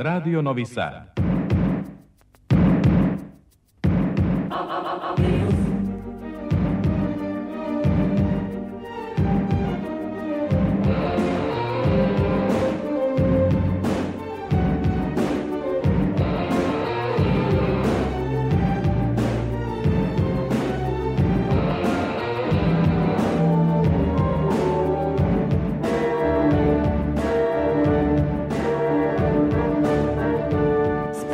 Radio Novi Sad.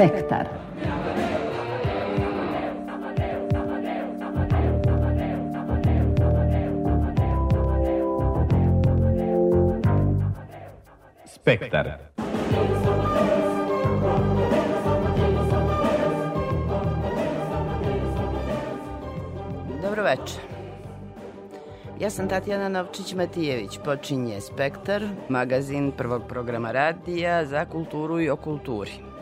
Spektar. Spektar. Dobro večer. Ja sam Tatjana Novčić-Matijević. Počinje Spektar, magazin prvog programa radija za kulturu i o kulturi.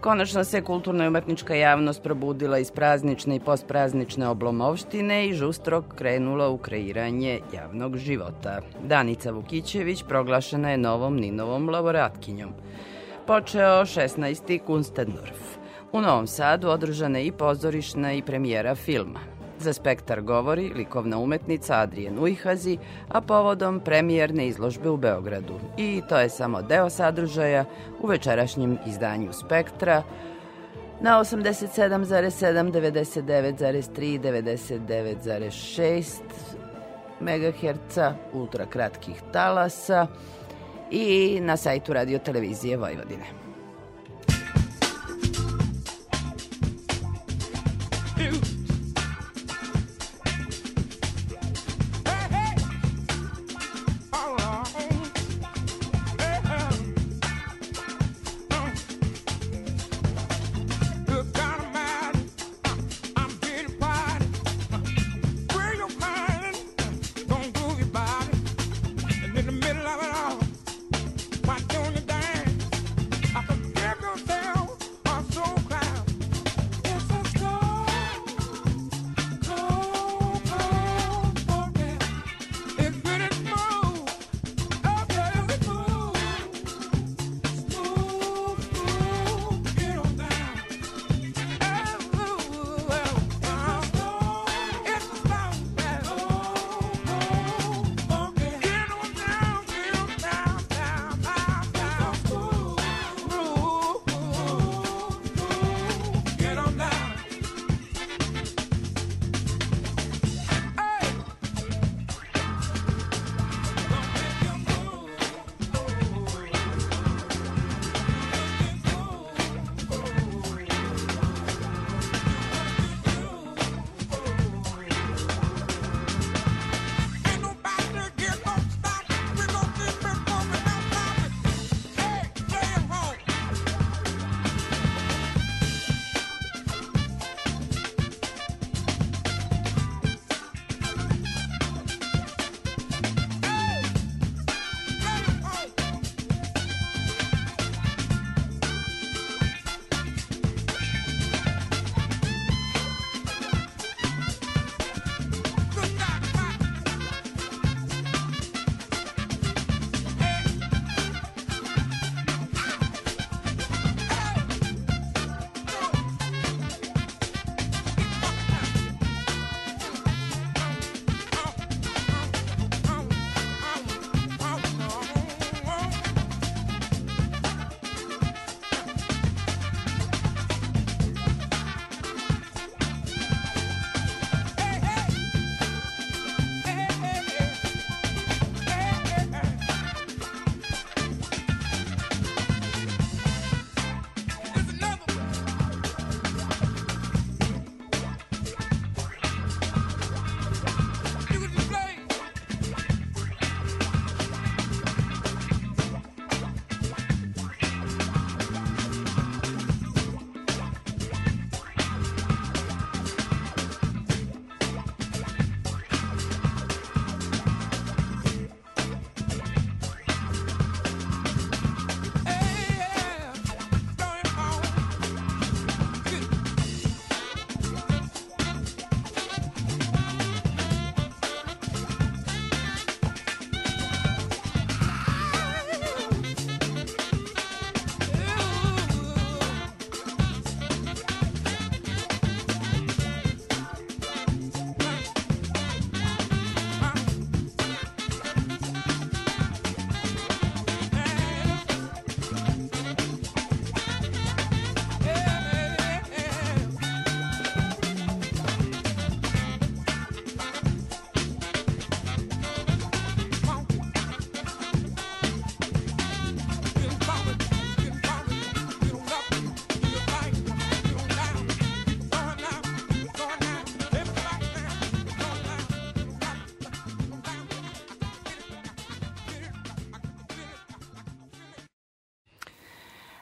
Konačno se kulturna i umetnička javnost probudila iz praznične i postpraznične oblomovštine i žustro krenula u kreiranje javnog života. Danica Vukićević proglašena je novom Ninovom laboratkinjom. Počeo 16. Kunstendorf. U Novom Sadu održana je i pozorišna i premijera filma. Za spektar govori likovna umetnica Adrijen Ujhazi, a povodom premijerne izložbe u Beogradu. I to je samo deo sadržaja u večerašnjem izdanju Spektra, na 87,7, 99,3, 99,6 MHz ultra kratkih talasa i na sajtu Radio Televizije Vojvodine. Ew.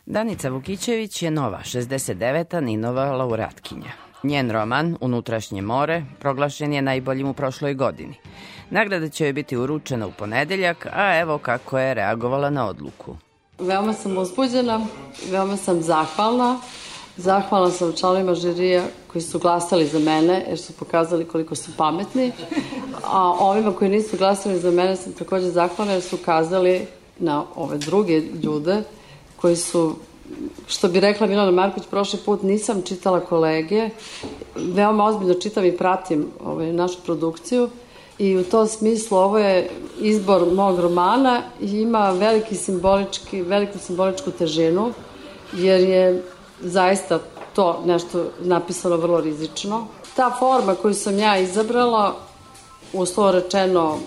Danica Vukićević je nova, 69. Ninova laureatkinja. Njen roman, Unutrašnje more, proglašen je najboljim u prošloj godini. Nagrada će joj biti uručena u ponedeljak, a evo kako je reagovala na odluku. Veoma sam uzbuđena, veoma sam zahvalna. Zahvalna sam članima žirija koji su glasali za mene, jer su pokazali koliko su pametni. A ovima koji nisu glasali za mene sam takođe zahvalna jer su ukazali na ove druge ljude koji su što bi rekla Milana Marković, prošli put nisam čitala kolege, veoma ozbiljno čitam i pratim ovaj, našu produkciju i u tom smislu ovo je izbor mog romana i ima veliki simbolički, veliku simboličku težinu, jer je zaista to nešto napisano vrlo rizično. Ta forma koju sam ja izabrala, uslovo rečeno,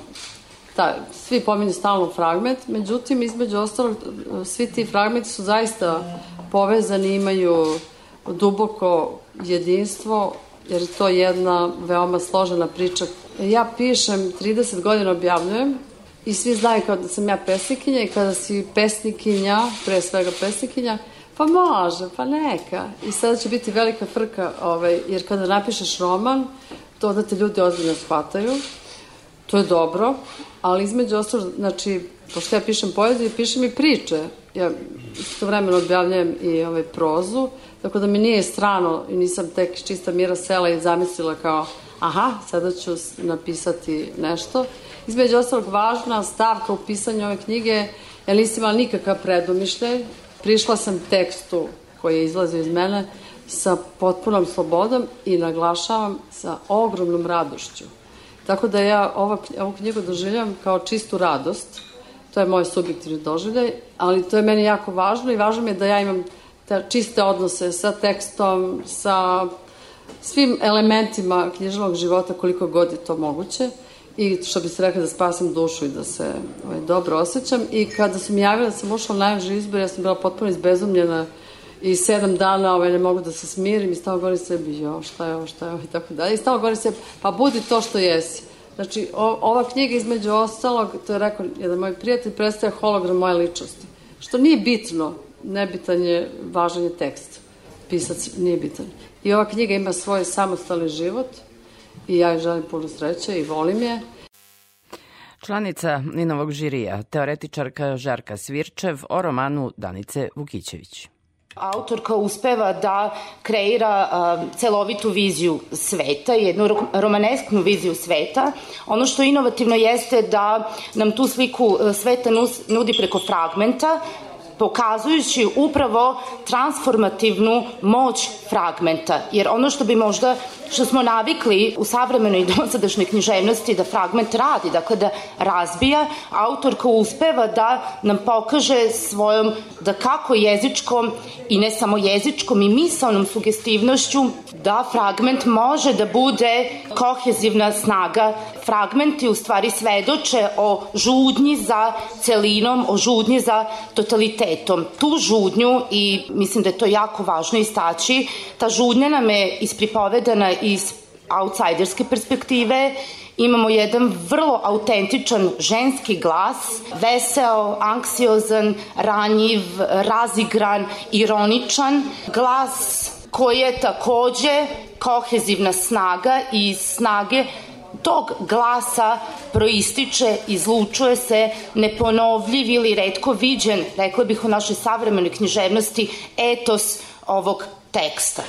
ta, svi pominju stalno fragment, međutim, između ostalog, svi ti fragmenti su zaista povezani, imaju duboko jedinstvo, jer to je jedna veoma složena priča. Ja pišem, 30 godina objavljujem i svi znaju kao da sam ja pesnikinja i kada si pesnikinja, pre svega pesnikinja, pa može, pa neka. I sada će biti velika frka, ovaj, jer kada napišeš roman, to da te ljudi ozbiljno shvataju, to je dobro, ali između ostalo, znači, pošto ja pišem poeziju, pišem i priče. Ja isto vremeno objavljajem i ovaj, prozu, tako da mi nije strano i nisam tek čista mira sela i zamislila kao aha, sada ću napisati nešto. Između ostalog, važna stavka u pisanju ove knjige, ja nisam imala nikakav predumišljaj, prišla sam tekstu koji je izlazio iz mene sa potpunom slobodom i naglašavam sa ogromnom radošću. Tako da ja ova, ovu knjigu doživljam kao čistu radost. To je moj subjektivni doživljaj, ali to je meni jako važno i važno mi je da ja imam te čiste odnose sa tekstom, sa svim elementima književnog života koliko god je to moguće i što bi se rekla da spasam dušu i da se ovaj, dobro osjećam i kada su mi javili da sam ušla u najveži izbor ja sam bila potpuno izbezumljena i sedam dana ovaj, ne mogu da se smirim i stalo govorim sebi, jo, šta je ovo, šta je ovo i tako dalje. I stalo govorim sebi, pa budi to što jesi. Znači, o, ova knjiga između ostalog, to je rekao jedan moj prijatelj, predstavlja hologram moje ličnosti. Što nije bitno, nebitan je, važan je tekst. Pisac nije bitan. I ova knjiga ima svoj samostalni život i ja joj želim puno sreće i volim je. Članica Ninovog žirija, teoretičarka Žarka Svirčev o romanu Danice Vukićević. Autorka uspeva da kreira uh, celovitu viziju sveta, jednu romanesknu viziju sveta. Ono što inovativno jeste da nam tu sliku sveta nudi preko fragmenta, pokazujući upravo transformativnu moć fragmenta. Jer ono što bi možda, što smo navikli u savremenoj dosadašnjoj književnosti da fragment radi, dakle da razbija, autorka uspeva da nam pokaže svojom, da kako jezičkom i ne samo jezičkom i misalnom sugestivnošću, da fragment može da bude kohezivna snaga. Fragmenti u stvari svedoče o žudnji za celinom, o žudnji za totalitetom svetom. Tu žudnju, i mislim da je to jako važno istaći, ta žudnja nam je ispripovedana iz outsiderske perspektive, imamo jedan vrlo autentičan ženski glas, veseo, anksiozan, ranjiv, razigran, ironičan, glas koji je takođe kohezivna snaga i snage tog glasa proističe, izlučuje se neponovljiv ili redko viđen, rekla bih u našoj savremenoj književnosti, etos ovog teksta.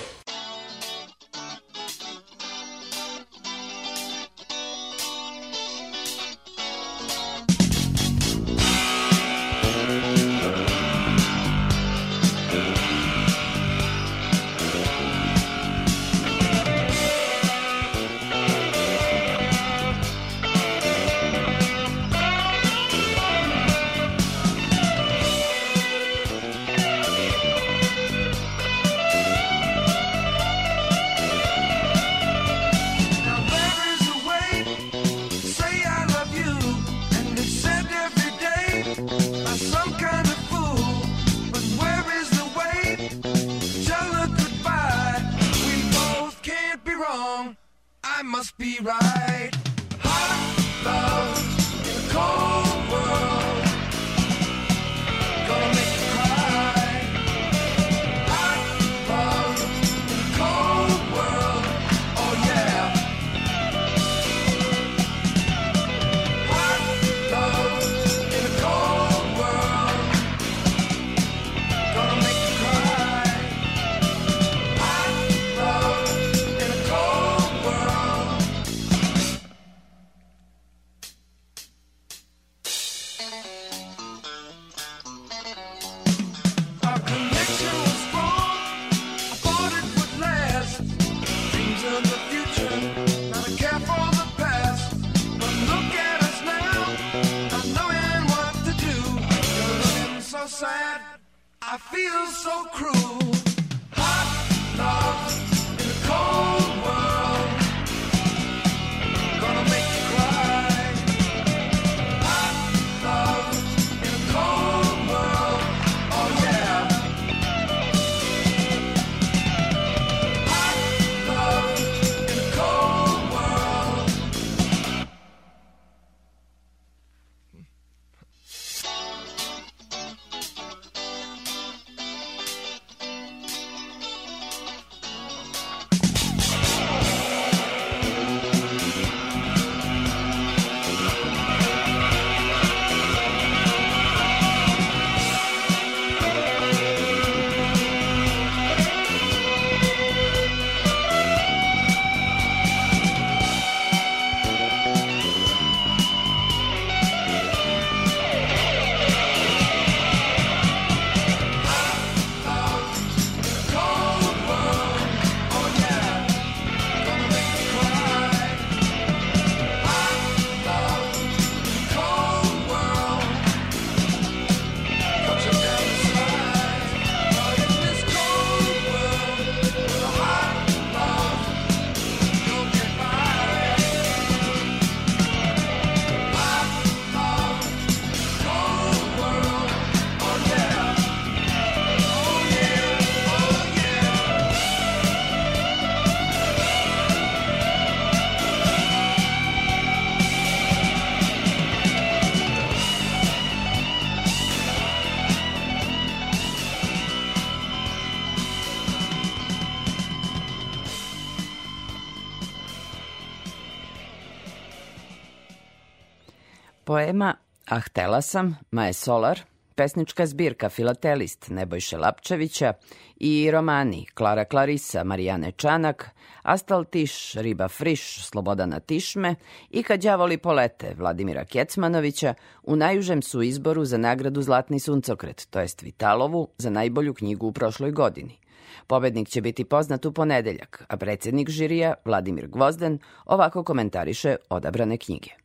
Poema A htela sam, Maje Solar, pesnička zbirka Filatelist Nebojše Lapčevića i romani Klara Klarisa, Marijane Čanak, Astal Tiš, Riba Friš, Slobodana Tišme i Kad đavoli polete Vladimira Kecmanovića u najužem su izboru za nagradu Zlatni suncokret, to jest Vitalovu, za najbolju knjigu u prošloj godini. Pobednik će biti poznat u ponedeljak, a predsednik žirija, Vladimir Gvozden, ovako komentariše odabrane knjige.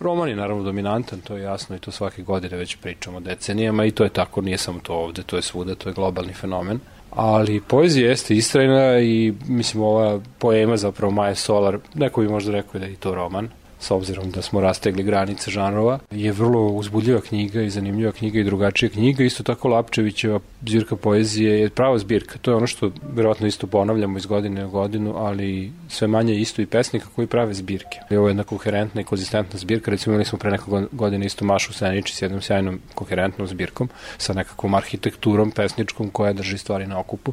Roman je naravno dominantan, to je jasno i to svake godine već pričamo decenijama i to je tako, nije samo to ovde, to je svuda, to je globalni fenomen. Ali poezija jeste istrajna i mislim ova poema zapravo Maja Solar, neko bi možda rekao da je i to roman, s obzirom da smo rastegli granice žanrova, je vrlo uzbudljiva knjiga i zanimljiva knjiga i drugačija knjiga. Isto tako Lapčevićeva zbirka poezije je prava zbirka. To je ono što verovatno isto ponavljamo iz godine u godinu, ali sve manje isto i pesnika koji prave zbirke. I ovo je jedna koherentna i konzistentna zbirka. Recimo imali smo pre nekog godine isto Mašu Senići s jednom sjajnom koherentnom zbirkom sa nekakvom arhitekturom pesničkom koja drži stvari na okupu.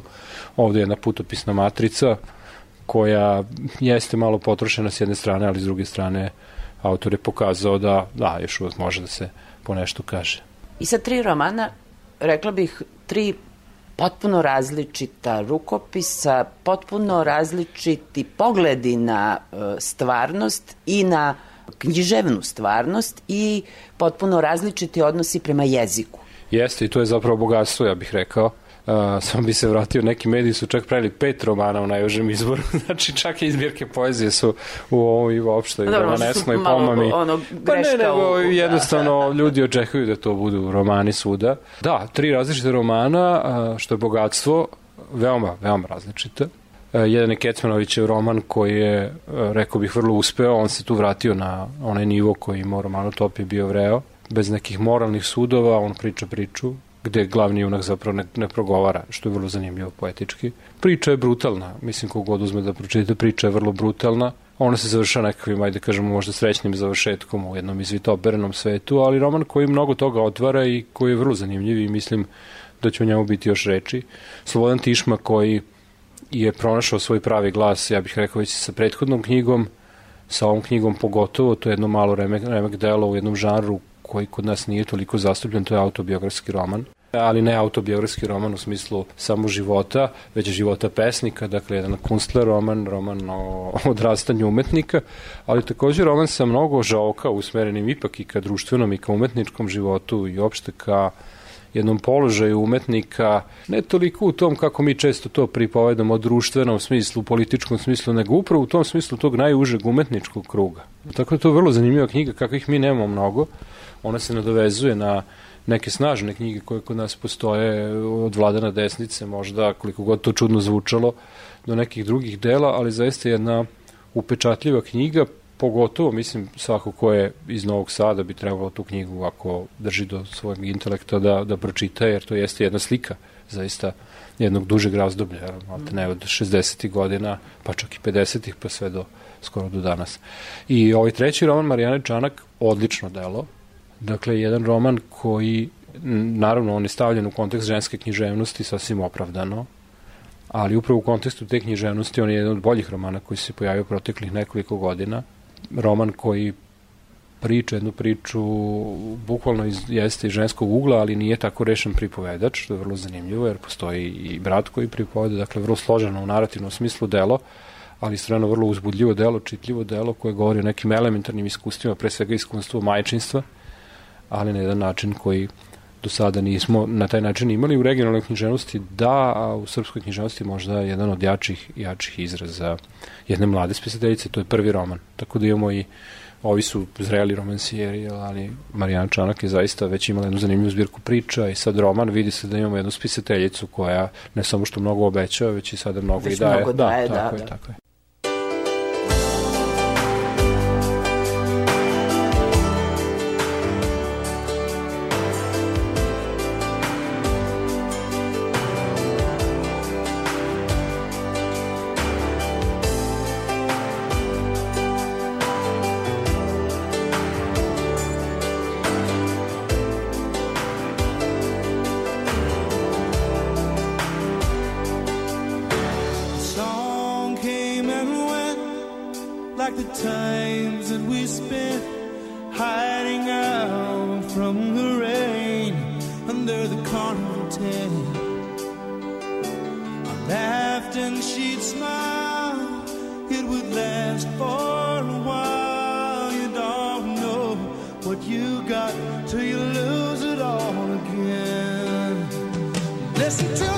Ovde je jedna putopisna matrica koja jeste malo potrošena s jedne strane, ali s druge strane autor je pokazao da, da, još uvijek može da se po nešto kaže. I sa tri romana, rekla bih, tri potpuno različita rukopisa, potpuno različiti pogledi na e, stvarnost i na književnu stvarnost i potpuno različiti odnosi prema jeziku. Jeste i to je zapravo bogatstvo, ja bih rekao. Uh, samo bi se vratio, neki mediji su čak pravili pet romana u najužem izboru, znači čak i izbirke poezije su u ovoj uopšte Dobro, romanesknoj pomami. Ono, pa ne, nego u... jednostavno da. ljudi očekuju da to budu romani svuda. Da, tri različite romana, što je bogatstvo, veoma, veoma različite. Jedan je Kecmanovićev roman koji je, rekao bih, vrlo uspeo, on se tu vratio na onaj nivo koji ima romanotopije bio vreo, bez nekih moralnih sudova, on priča priču, gde glavni junak zapravo ne, ne progovara, što je vrlo zanimljivo poetički. Priča je brutalna, mislim kogod uzme da pročite, priča je vrlo brutalna. Ona se završava nekakvim, ajde kažemo, možda srećnim završetkom u jednom izvitoperenom svetu, ali roman koji mnogo toga otvara i koji je vrlo zanimljiv i mislim da će o njemu biti još reči. Slobodan Tišma koji je pronašao svoj pravi glas, ja bih rekao već sa prethodnom knjigom, sa ovom knjigom pogotovo, to je jedno malo remek, remek delo u jednom žanru koji kod nas nije toliko zastupljen, to je autobiografski roman ali ne autobiografski roman u smislu samo života, već života pesnika, dakle jedan kunstler roman, roman o odrastanju umetnika, ali takođe roman sa mnogo žoka usmerenim ipak i ka društvenom i ka umetničkom životu i opšte ka jednom položaju umetnika, ne toliko u tom kako mi često to pripovedamo o društvenom smislu, političkom smislu, nego upravo u tom smislu tog najužeg umetničkog kruga. Tako da to je vrlo zanimljiva knjiga, kakvih mi nemamo mnogo. Ona se nadovezuje na neke snažne knjige koje kod nas postoje od vladana desnice, možda koliko god to čudno zvučalo, do nekih drugih dela, ali zaista jedna upečatljiva knjiga, pogotovo, mislim, svako ko je iz Novog Sada bi trebalo tu knjigu, ako drži do svojeg intelekta, da, da pročita, jer to jeste jedna slika, zaista, jednog dužeg razdoblja, ne od 60. godina, pa čak i 50. pa sve do skoro do danas. I ovaj treći roman, Marijane Čanak, odlično delo. Dakle, jedan roman koji, naravno, on je stavljen u kontekst ženske književnosti, sasvim opravdano, ali upravo u kontekstu te književnosti on je jedan od boljih romana koji se pojavio proteklih nekoliko godina. Roman koji priča jednu priču bukvalno iz, jeste iz ženskog ugla, ali nije tako rešen pripovedač, što je vrlo zanimljivo, jer postoji i brat koji pripoveda, dakle vrlo složeno u narativnom smislu delo, ali strano vrlo uzbudljivo delo, čitljivo delo koje govori o nekim elementarnim iskustvima, pre svega iskustvu majčinstva, ali na jedan način koji do sada nismo na taj način imali u regionalnoj književnosti, da, a u srpskoj književnosti možda jedan od jačih, jačih izraza jedne mlade spisateljice, to je prvi roman. Tako da imamo i ovi su zreli romansijeri, ali Marijana Čanak je zaista već imala jednu zanimljivu zbirku priča i sad roman vidi se da imamo jednu spisateljicu koja ne samo što mnogo obećava, već i sada mnogo već i daje. Mnogo daje da, da, tako da. je, tako je. Listen to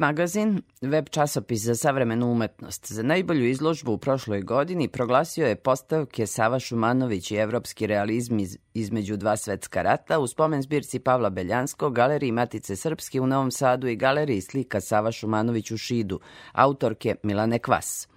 Art Magazin, web časopis za savremenu umetnost, za najbolju izložbu u prošloj godini proglasio je postavke Sava Šumanović i evropski realizm iz, između dva svetska rata u spomen zbirci Pavla Beljanskog, galeriji Matice Srpske u Novom Sadu i galeriji slika Sava Šumanović u Šidu, autorke Milane Kvas.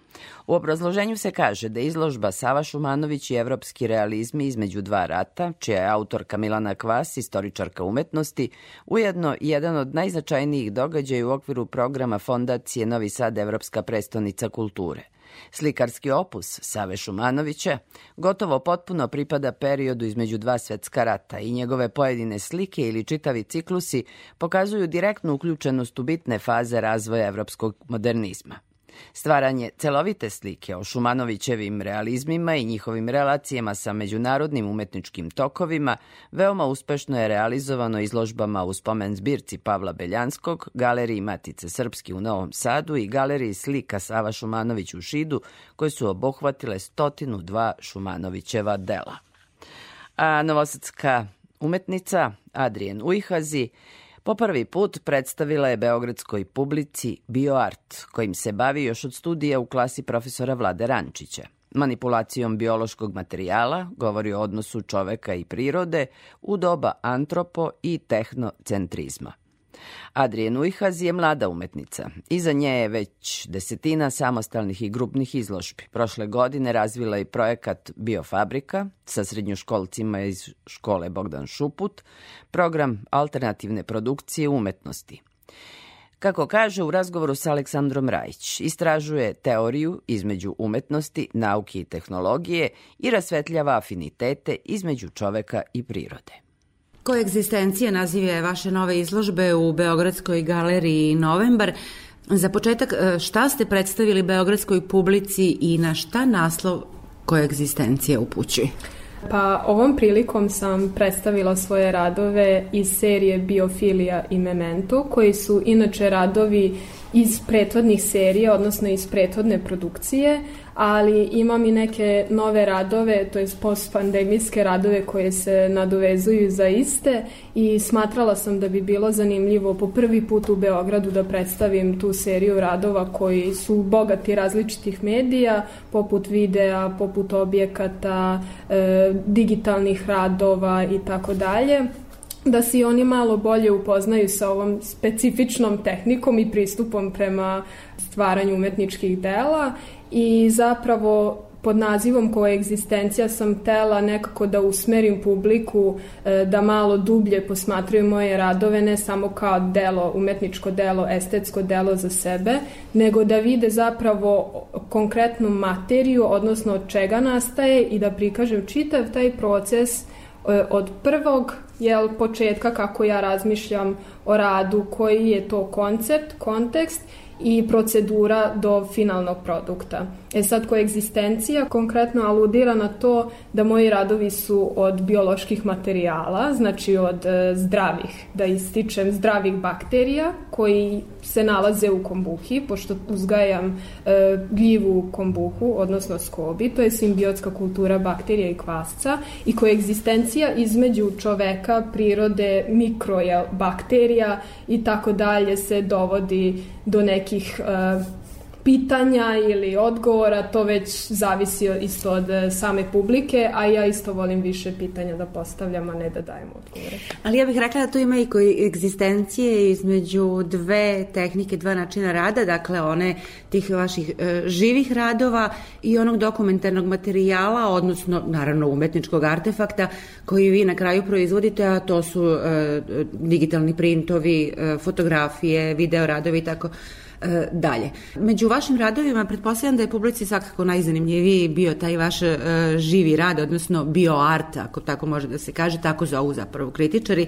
U obrazloženju se kaže da izložba Sava Šumanović i evropski realizmi između dva rata, čija je autorka Milana Kvas, istoričarka umetnosti, ujedno jedan od najznačajnijih događaja u okviru programa Fondacije Novi Sad Evropska prestonica kulture. Slikarski opus Save Šumanovića gotovo potpuno pripada periodu između dva svetska rata i njegove pojedine slike ili čitavi ciklusi pokazuju direktnu uključenost u bitne faze razvoja evropskog modernizma. Stvaranje celovite slike o Šumanovićevim realizmima i njihovim relacijama sa međunarodnim umetničkim tokovima veoma uspešno je realizovano izložbama u spomen zbirci Pavla Beljanskog, galeriji Matice Srpski u Novom Sadu i galeriji slika Sava Šumanović u Šidu, koje su obuhvatile 102 Šumanovićeva dela. A novosadska umetnica Adrijen Ujhazi Po prvi put predstavila je beogradskoj publici BioArt, kojim se bavi još od studija u klasi profesora Vlade Rančića. Manipulacijom biološkog materijala govori o odnosu čoveka i prirode u doba antropo i tehnocentrizma. Adrijen Ujhaz je mlada umetnica. Iza nje je već desetina samostalnih i grupnih izložbi. Prošle godine razvila i projekat Biofabrika sa srednjoškolcima iz škole Bogdan Šuput, program alternativne produkcije umetnosti. Kako kaže u razgovoru sa Aleksandrom Rajić, istražuje teoriju između umetnosti, nauke i tehnologije i rasvetljava afinitete između čoveka i prirode. Koegzistencija naziv je vaše nove izložbe u Beogradskoj galeriji Novembar. Za početak, e, šta ste predstavili beogradskoj publici i na šta naslov koegzistencija upućuje? Pa ovom prilikom sam predstavila svoje radove iz serije Biofilija i Memento, koji su inače radovi iz prethodnih serija, odnosno iz prethodne produkcije, ali imam i neke nove radove, to je postpandemijske radove koje se nadovezuju za iste i smatrala sam da bi bilo zanimljivo po prvi put u Beogradu da predstavim tu seriju radova koji su bogati različitih medija, poput videa, poput objekata, e, digitalnih radova i tako dalje. Da se oni malo bolje upoznaju sa ovom specifičnom tehnikom i pristupom prema stvaranju umetničkih dela i zapravo pod nazivom koegzistencija sam tela nekako da usmerim publiku e, da malo dublje posmatraju moje radove ne samo kao delo, umetničko delo, estetsko delo za sebe, nego da vide zapravo konkretnu materiju, odnosno od čega nastaje i da prikažem čitav taj proces e, od prvog jel, početka kako ja razmišljam o radu, koji je to koncept, kontekst i procedura do finalnog produkta. E sad, koegzistencija konkretno aludira na to da moji radovi su od bioloških materijala, znači od e, zdravih, da ističem zdravih bakterija koji se nalaze u kombuhi, pošto uzgajam e, gljivu kombuhu, odnosno skobi, to je simbiotska kultura bakterija i kvasca i koegzistencija između čoveka, prirode, mikroja, bakterija i tako dalje se dovodi do nekih e, pitanja ili odgovora, to već zavisi isto od e, same publike, a ja isto volim više pitanja da postavljam, a ne da dajem odgovore. Ali ja bih rekla da tu ima i koji egzistencije između dve tehnike, dva načina rada, dakle one tih vaših e, živih radova i onog dokumentarnog materijala, odnosno naravno umetničkog artefakta koji vi na kraju proizvodite, a to su e, digitalni printovi, e, fotografije, video radovi i tako E, dalje. Među vašim radovima pretpostavljam da je publici svakako najzanimljiviji bio taj vaš e, živi rad, odnosno bio art, ako tako može da se kaže, tako zovu zapravo kritičari.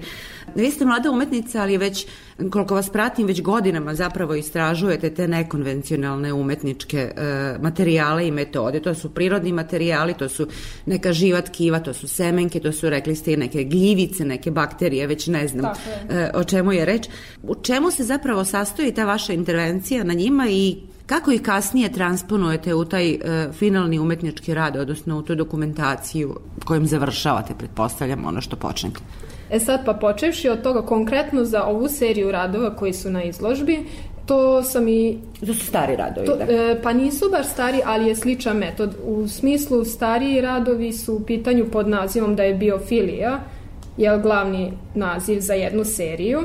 Vi ste mlada umetnica, ali već koliko vas pratim, već godinama zapravo istražujete te nekonvencionalne umetničke e, materijale i metode. To su prirodni materijali, to su neka živa tkiva, to su semenke, to su, rekli ste, i neke gljivice, neke bakterije, već ne znam e, o čemu je reč. U čemu se zapravo sastoji ta vaša intervencija na njima i Kako ih kasnije transponujete u taj e, finalni umetnički rad, odnosno u tu dokumentaciju kojim završavate, pretpostavljam, ono što počnete? E sad, pa počevši od toga konkretno za ovu seriju radova koji su na izložbi, to sam i... To su stari radovi, To, da? e, pa nisu baš stari, ali je sličan metod. U smislu stariji radovi su u pitanju pod nazivom da je biofilija, je glavni naziv za jednu seriju.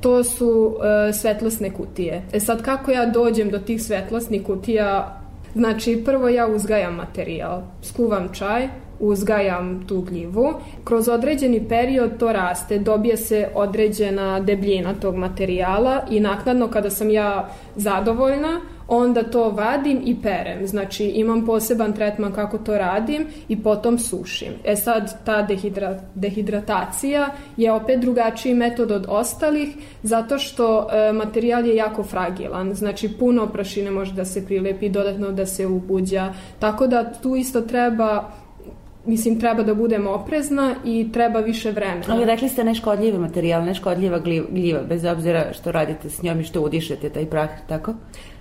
To su e, svetlosne kutije. E sad, kako ja dođem do tih svetlosnih kutija? Znači, prvo ja uzgajam materijal, skuvam čaj, uzgajam tu gljivu. Kroz određeni period to raste, dobije se određena debljina tog materijala i naknadno kada sam ja zadovoljna, onda to vadim i perem. Znači imam poseban tretman kako to radim i potom sušim. E sad ta dehidra, dehidratacija je opet drugačiji metod od ostalih zato što e, materijal je jako fragilan. Znači puno prašine može da se prilepi, dodatno da se ubuđa. Tako da tu isto treba mislim, treba da budem oprezna i treba više vremena. Ali rekli ste neškodljivi materijal, neškodljiva gljiva, bez obzira što radite s njom i što udišete taj prah, tako?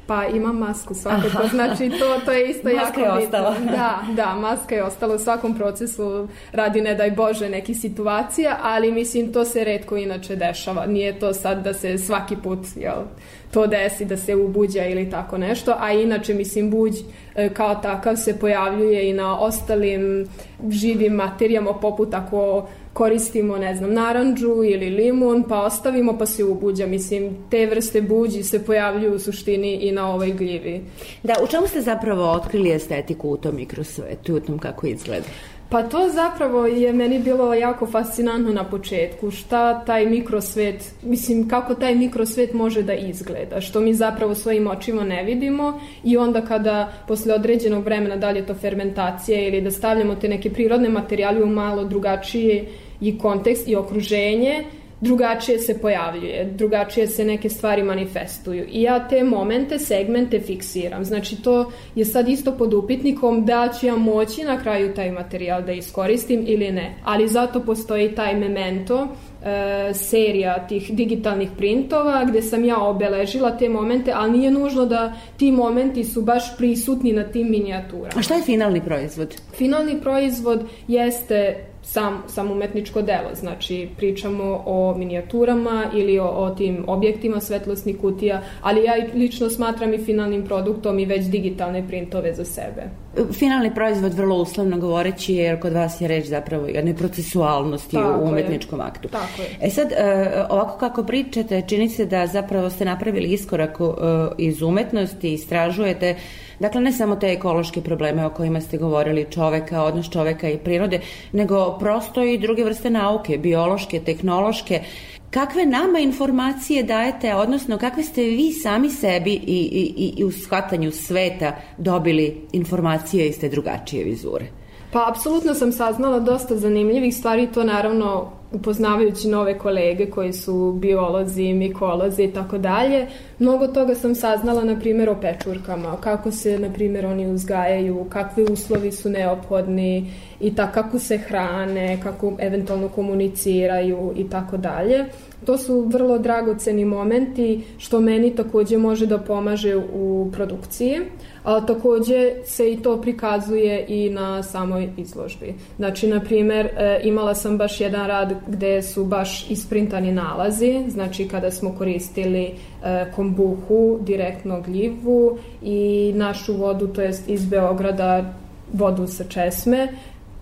Pa imam masku svakako, znači to, to je isto maska jako je ostala. bitno. Da, da, maska je ostala u svakom procesu radi ne daj Bože neki situacija, ali mislim to se redko inače dešava. Nije to sad da se svaki put jel, to desi da se ubuđa ili tako nešto, a inače mislim buđ e, kao takav se pojavljuje i na ostalim živim materijama poput ako koristimo, ne znam, naranđu ili limun, pa ostavimo pa se ubuđa. Mislim, te vrste buđi se pojavljuju u suštini i na ovoj gljivi. Da, u čemu ste zapravo otkrili estetiku u tom mikrosvetu, u tom kako izgleda? Pa to zapravo je meni bilo jako fascinantno na početku, šta taj mikrosvet, mislim kako taj mikrosvet može da izgleda, što mi zapravo svojim očima ne vidimo i onda kada posle određenog vremena, da li je to fermentacija ili da stavljamo te neke prirodne materijale u malo drugačije i kontekst i okruženje, drugačije se pojavljuje, drugačije se neke stvari manifestuju. I ja te momente, segmente fiksiram. Znači to je sad isto pod upitnikom da ću ja moći na kraju taj materijal da iskoristim ili ne. Ali zato postoji taj memento, e, serija tih digitalnih printova gde sam ja obeležila te momente, ali nije nužno da ti momenti su baš prisutni na tim minijaturama. A šta je finalni proizvod? Finalni proizvod jeste sam, sam umetničko delo, znači pričamo o minijaturama ili o, o tim objektima svetlosnih kutija, ali ja lično smatram i finalnim produktom i već digitalne printove za sebe. Finalni proizvod, vrlo uslovno govoreći, jer kod vas je reč zapravo jednoj procesualnosti Tako u je. umetničkom aktu. Tako je. E sad, e, ovako kako pričate, čini se da zapravo ste napravili iskorak e, iz umetnosti, istražujete Dakle, ne samo te ekološke probleme o kojima ste govorili, čoveka, odnos čoveka i prirode, nego prosto i druge vrste nauke, biološke, tehnološke. Kakve nama informacije dajete, odnosno kakve ste vi sami sebi i, i, i u shvatanju sveta dobili informacije iz te drugačije vizure? Pa, apsolutno sam saznala dosta zanimljivih stvari, to naravno upoznavajući nove kolege koji su biolozi, mikolozi i tako dalje. Mnogo toga sam saznala, na primjer, o pečurkama, kako se, na primjer, oni uzgajaju, kakvi uslovi su neophodni i ta, kako se hrane, kako eventualno komuniciraju i tako dalje. To su vrlo dragoceni momenti što meni takođe može da pomaže u produkciji, a takođe se i to prikazuje i na samoj izložbi. Znači, na primer, e, imala sam baš jedan rad gde su baš isprintani nalazi, znači kada smo koristili e, kombuhu, direktno gljivu i našu vodu, to jest iz Beograda, vodu sa česme,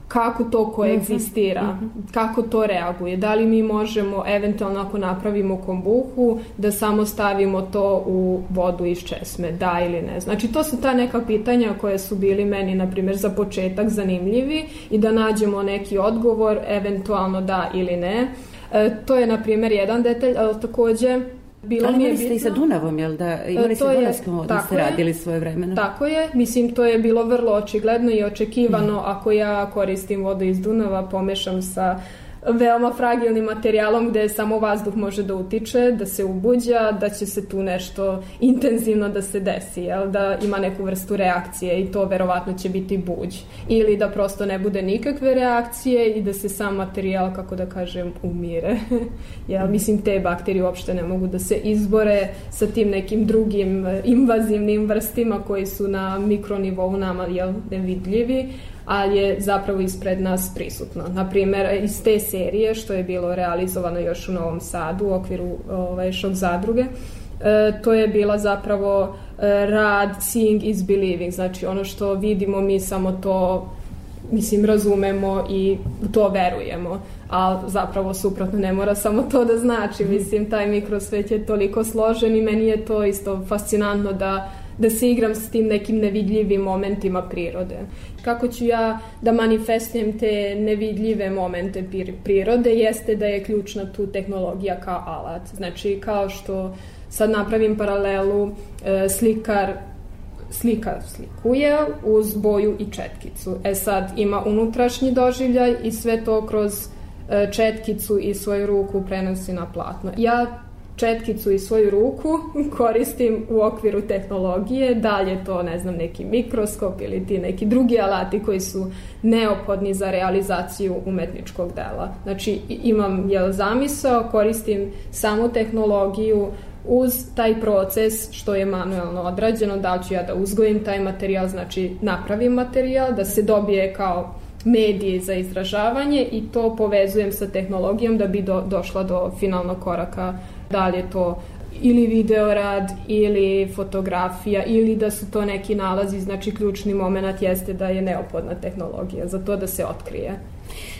kako to koegzistira, mm -hmm. kako to reaguje, da li mi možemo eventualno ako napravimo kombuhu da samo stavimo to u vodu iz česme, da ili ne. Znači to su ta neka pitanja koje su bili meni na primjer za početak zanimljivi i da nađemo neki odgovor, eventualno da ili ne. E, to je na primjer jedan detalj, ali takođe Bilo Ali mi je imali ste i sa Dunavom, jel da? Imali E, ste to je- Dunavskom vodu, tako ste radili svoje vremeno. Tako je, mislim to je bilo vrlo očigledno i očekivano. Ako ja koristim vodu iz Dunava, pomešam sa veoma fragilnim materijalom gde samo vazduh može da utiče, da se ubuđa, da će se tu nešto intenzivno da se desi, jel? da ima neku vrstu reakcije i to verovatno će biti buđ. Ili da prosto ne bude nikakve reakcije i da se sam materijal, kako da kažem, umire. jel? Mislim, te bakterije uopšte ne mogu da se izbore sa tim nekim drugim eh, invazivnim vrstima koji su na mikronivou nama jel, nevidljivi, ali je zapravo ispred nas prisutno. Naprimer, iz te serije, što je bilo realizovano još u Novom Sadu u okviru ovaj, šok zadruge, e, to je bila zapravo e, rad seeing is believing, znači ono što vidimo mi samo to mislim razumemo i u to verujemo. A zapravo suprotno ne mora samo to da znači. Mislim taj mikrosvet je toliko složen i meni je to isto fascinantno da da se igram s tim nekim nevidljivim momentima prirode. Kako ću ja da manifestujem te nevidljive momente prirode jeste da je ključna tu tehnologija kao alat. Znači kao što sad napravim paralelu e, slikar slika slikuje uz boju i četkicu. E sad ima unutrašnji doživljaj i sve to kroz e, četkicu i svoju ruku prenosi na platno. Ja četkicu i svoju ruku koristim u okviru tehnologije, dalje to, ne znam, neki mikroskop ili ti neki drugi alati koji su neophodni za realizaciju umetničkog dela. Znači, imam jel, zamisao, koristim samu tehnologiju uz taj proces što je manuelno odrađeno, da ću ja da uzgojim taj materijal, znači napravim materijal, da se dobije kao medije za izražavanje i to povezujem sa tehnologijom da bi do, došla do finalnog koraka da li je to ili videorad ili fotografija ili da su to neki nalazi, znači ključni moment jeste da je neophodna tehnologija za to da se otkrije.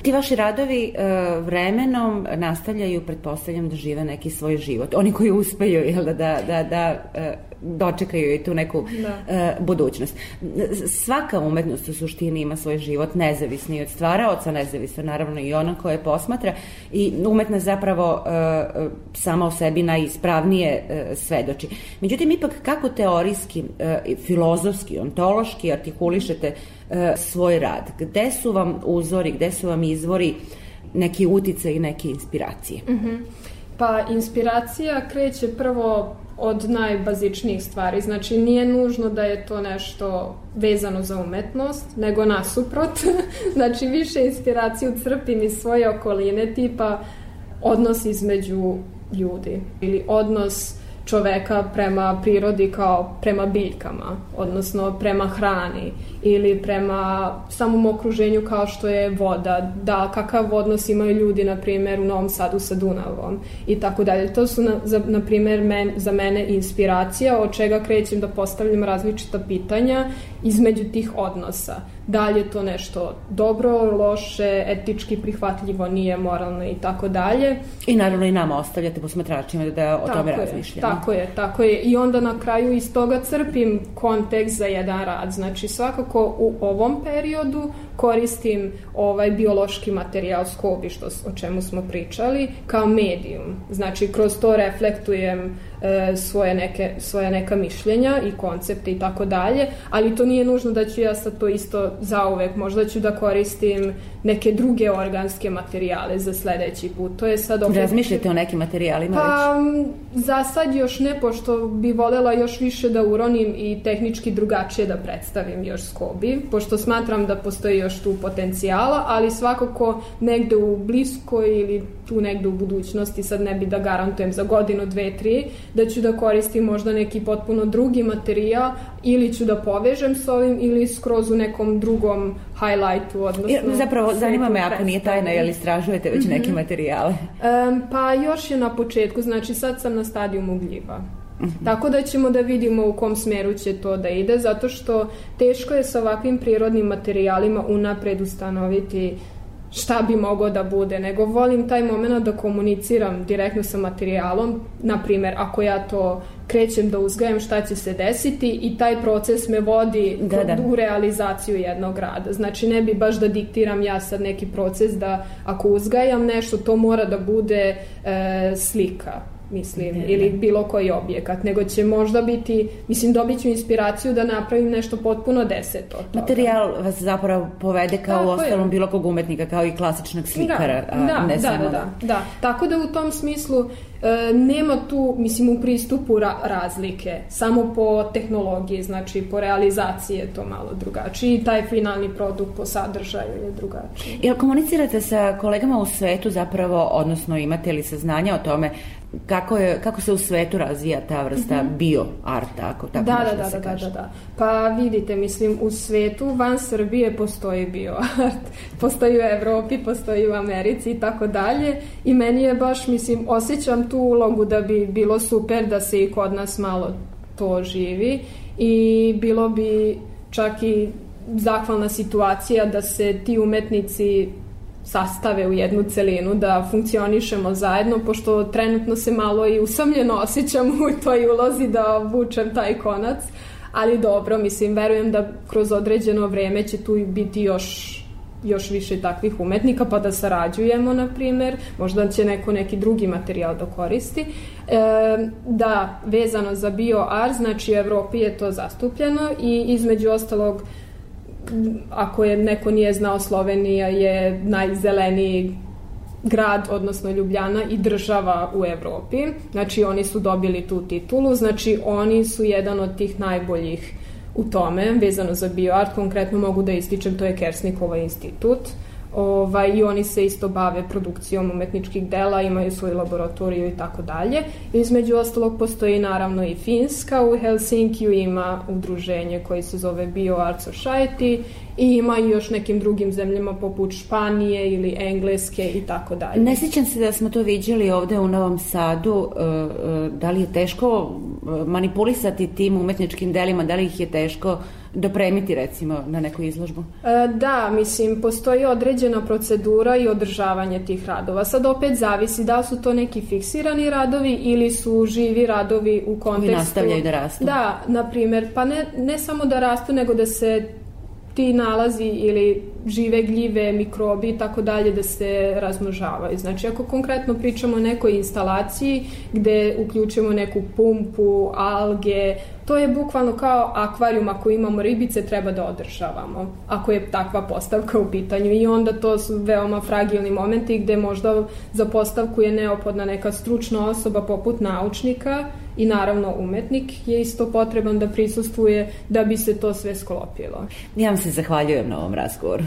Ti vaši radovi uh, vremenom nastavljaju, pretpostavljam, da žive neki svoj život. Oni koji uspeju jel, da, da, da, da uh, dočekaju i tu neku da. uh, budućnost. Svaka umetnost u suštini ima svoj život nezavisni od stvaraoca, nezavisno naravno i ona koja je posmatra i umetnost zapravo sama o sebi najispravnije svedoči. Međutim, ipak kako teorijski, filozofski, ontološki artikulišete uh, svoj rad? Gde su vam uzori, gde su vam izvori neki utice i neke inspiracije? Mm -hmm. Pa inspiracija kreće prvo od najbazičnijih stvari. Znači, nije nužno da je to nešto vezano za umetnost, nego nasuprot. znači, više inspiraciju crpim iz svoje okoline, tipa odnos između ljudi ili odnos čoveka prema prirodi kao prema biljkama, odnosno prema hrani ili prema samom okruženju kao što je voda, da kakav odnos imaju ljudi, na primjer, u Novom Sadu sa Dunavom i tako dalje. To su, na, za, na primjer, men, za mene inspiracija od čega krećem da postavljam različita pitanja između tih odnosa da li je to nešto dobro, loše, etički prihvatljivo, nije moralno i tako dalje. I naravno i nama ostavljate posmatračima da o tako tome razmišljamo. Tako je, tako je. I onda na kraju iz toga crpim kontekst za jedan rad. Znači svakako u ovom periodu koristim ovaj biološki materijal skobi, što, o čemu smo pričali, kao medijum. Znači kroz to reflektujem e, svoje, neke, svoje neka mišljenja i koncepte i tako dalje, ali to nije nužno da ću ja sad to isto zauvek, možda ću da koristim neke druge organske materijale za sledeći put. To je sad opet... Razmišljate o nekim materijalima pa, već? Za sad još ne, pošto bi volela još više da uronim i tehnički drugačije da predstavim još skobi, pošto smatram da postoji još tu potencijala, ali svakako negde u bliskoj ili tu negde u budućnosti, sad ne bi da garantujem za godinu, dve, tri, da ću da koristim možda neki potpuno drugi materijal ili ću da povežem s ovim ili skroz u nekom drugom highlightu, odnosno... Zapravo, zanima me ako nije tajna, jel istražujete već neke mhm. materijale? Um, pa još je na početku, znači sad sam na stadijumu gljiva. Mm -hmm. Tako da ćemo da vidimo u kom smeru će to da ide, zato što teško je sa ovakvim prirodnim materijalima unapred ustanoviti šta bi moglo da bude, nego volim taj moment da komuniciram direktno sa materijalom, na primer, ako ja to krećem da uzgajam šta će se desiti i taj proces me vodi da, da. u realizaciju jednog rada. Znači ne bi baš da diktiram ja sad neki proces da ako uzgajam nešto to mora da bude e, slika mislim, ne, ili bilo koji objekat, nego će možda biti, mislim, dobit ću inspiraciju da napravim nešto potpuno deseto. Toga. Materijal vas zapravo povede kao u ostalom bilo kog umetnika, kao i klasičnog slikara, da, da, a ne da, samo... Da, da, da. Tako da u tom smislu e, nema tu, mislim, u pristupu ra razlike, samo po tehnologiji, znači po realizaciji je to malo drugačije i taj finalni produkt po sadržaju je drugačiji. Jel komunicirate sa kolegama u svetu zapravo, odnosno imate li saznanja o tome kako, je, kako se u svetu razvija ta vrsta mm -hmm. bio arta, ako tako da, da, da, da, da, da, da, da. Pa vidite, mislim, u svetu van Srbije postoji bio art. Postoji u Evropi, postoji u Americi i tako dalje. I meni je baš, mislim, osjećam tu ulogu da bi bilo super da se i kod nas malo to živi i bilo bi čak i zahvalna situacija da se ti umetnici sastave u jednu celinu, da funkcionišemo zajedno, pošto trenutno se malo i usamljeno osjećam u toj ulozi da vučem taj konac, ali dobro, mislim, verujem da kroz određeno vreme će tu biti još još više takvih umetnika, pa da sarađujemo, na primer, možda će neko neki drugi materijal da koristi. E, da, vezano za bioart, znači u Evropi je to zastupljeno i između ostalog ako je neko nije znao Slovenija je najzeleniji grad, odnosno Ljubljana i država u Evropi. Znači oni su dobili tu titulu, znači oni su jedan od tih najboljih u tome, vezano za bioart, konkretno mogu da ističem, to je Kersnikova institut. Ovaj, I oni se isto bave produkcijom umetničkih dela, imaju svoju laboratoriju i tako dalje. Između ostalog postoji naravno i Finska, u Helsinkiju ima udruženje koje se zove Bio Art Society i ima i još nekim drugim zemljama poput Španije ili Engleske i tako dalje. Ne sjećam se da smo to viđali ovde u Novom Sadu, e, e, da li je teško e, manipulisati tim umetničkim delima, da li ih je teško dopremiti recimo na neku izložbu? Da, mislim, postoji određena procedura i održavanje tih radova. Sad opet zavisi da su to neki fiksirani radovi ili su živi radovi u kontekstu... Koji nastavljaju da rastu. Da, na primer, pa ne, ne samo da rastu, nego da se ti nalazi ili žive gljive, mikrobi i tako dalje da se razmnožavaju. Znači, ako konkretno pričamo o nekoj instalaciji gde uključimo neku pumpu, alge, to je bukvalno kao akvarijum ako imamo ribice treba da održavamo ako je takva postavka u pitanju i onda to su veoma fragilni momenti gde možda za postavku je neophodna neka stručna osoba poput naučnika i naravno umetnik je isto potreban da prisustvuje da bi se to sve sklopilo. Ja vam se zahvaljujem na ovom razgovoru.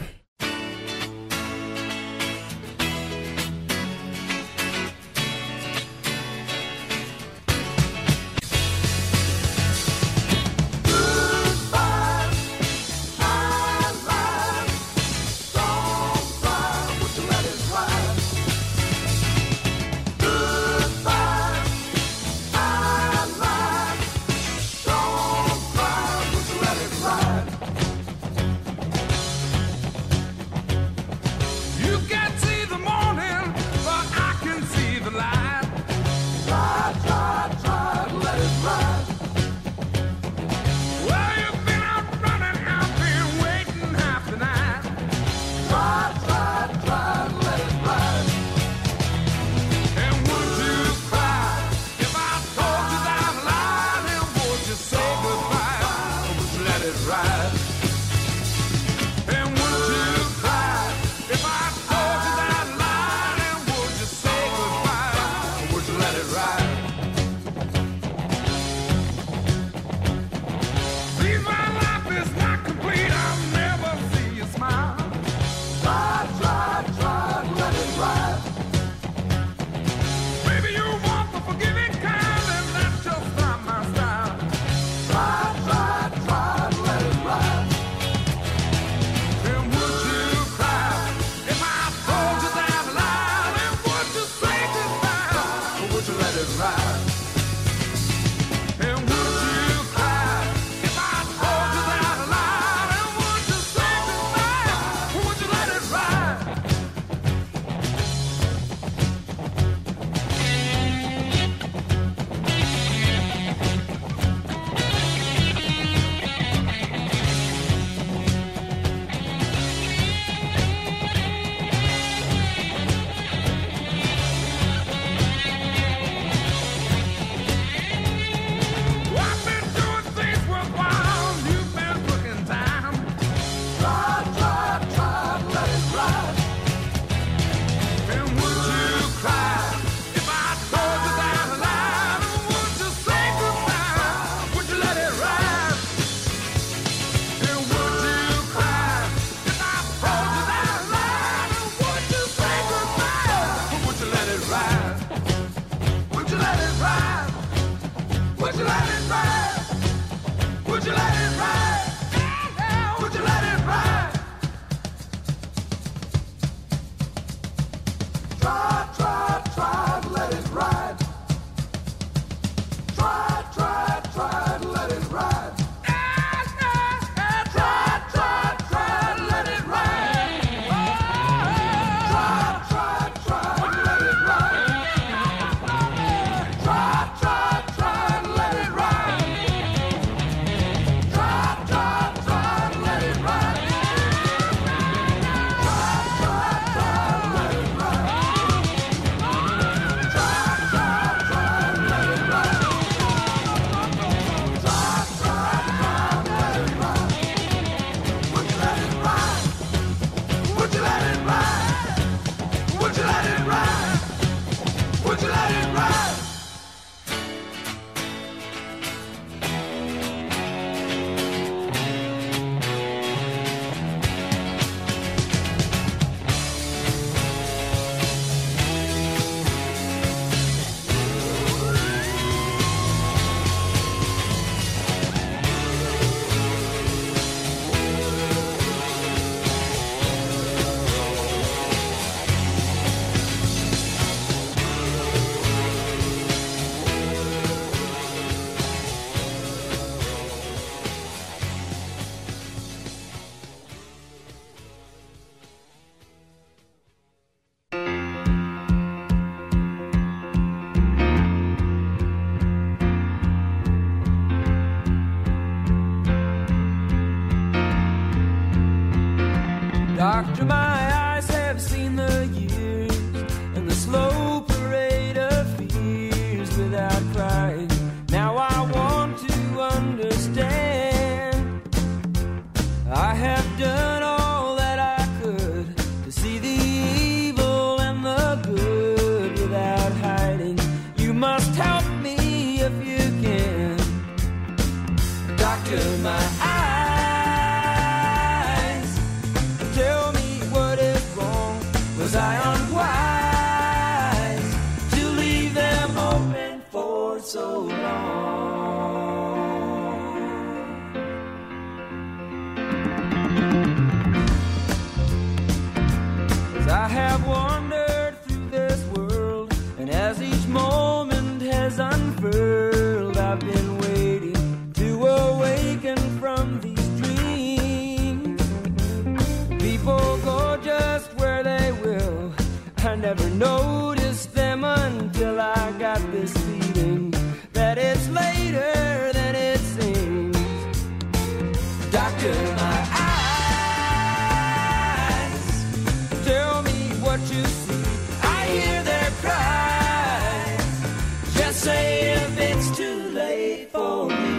For me.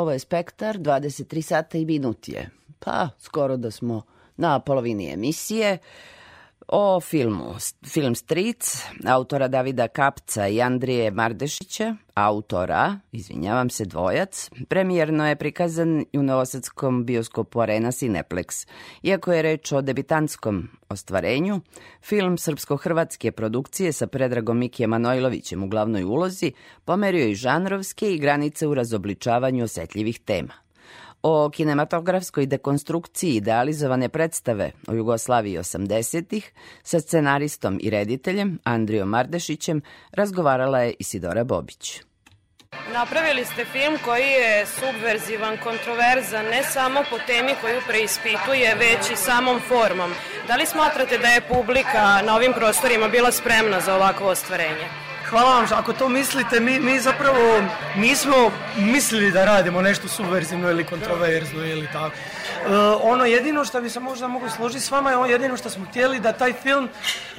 Ovo je Spektar, 23 sata i minut je. Pa, skoro da smo na polovini emisije. O filmu Film Stric, autora Davida Kapca i Andrije Mardešića, autora, izvinjavam se, dvojac, premijerno je prikazan u novosadskom bioskopu Arena Cineplex. Iako je reč o debitantskom ostvarenju, film srpsko-hrvatske produkcije sa Predragom Mikije Manojlovićem u glavnoj ulozi pomerio i žanrovske i granice u razobličavanju osetljivih tema. O kinematografskoj dekonstrukciji idealizovane predstave o Jugoslaviji 80-ih sa scenaristom i rediteljem Andrijom Mardešićem razgovarala je Isidora Bobić. Napravili ste film koji je subverzivan, kontroverzan, ne samo po temi koju preispituje, već i samom formom. Da li smatrate da je publika na ovim prostorima bila spremna za ovakvo ostvarenje? Hvala vam, ako to mislite, mi, mi zapravo nismo mislili da radimo nešto subverzivno ili kontroverzno ili tako. E, ono jedino što bi se možda mogu složiti s vama je ono jedino što smo htjeli da taj film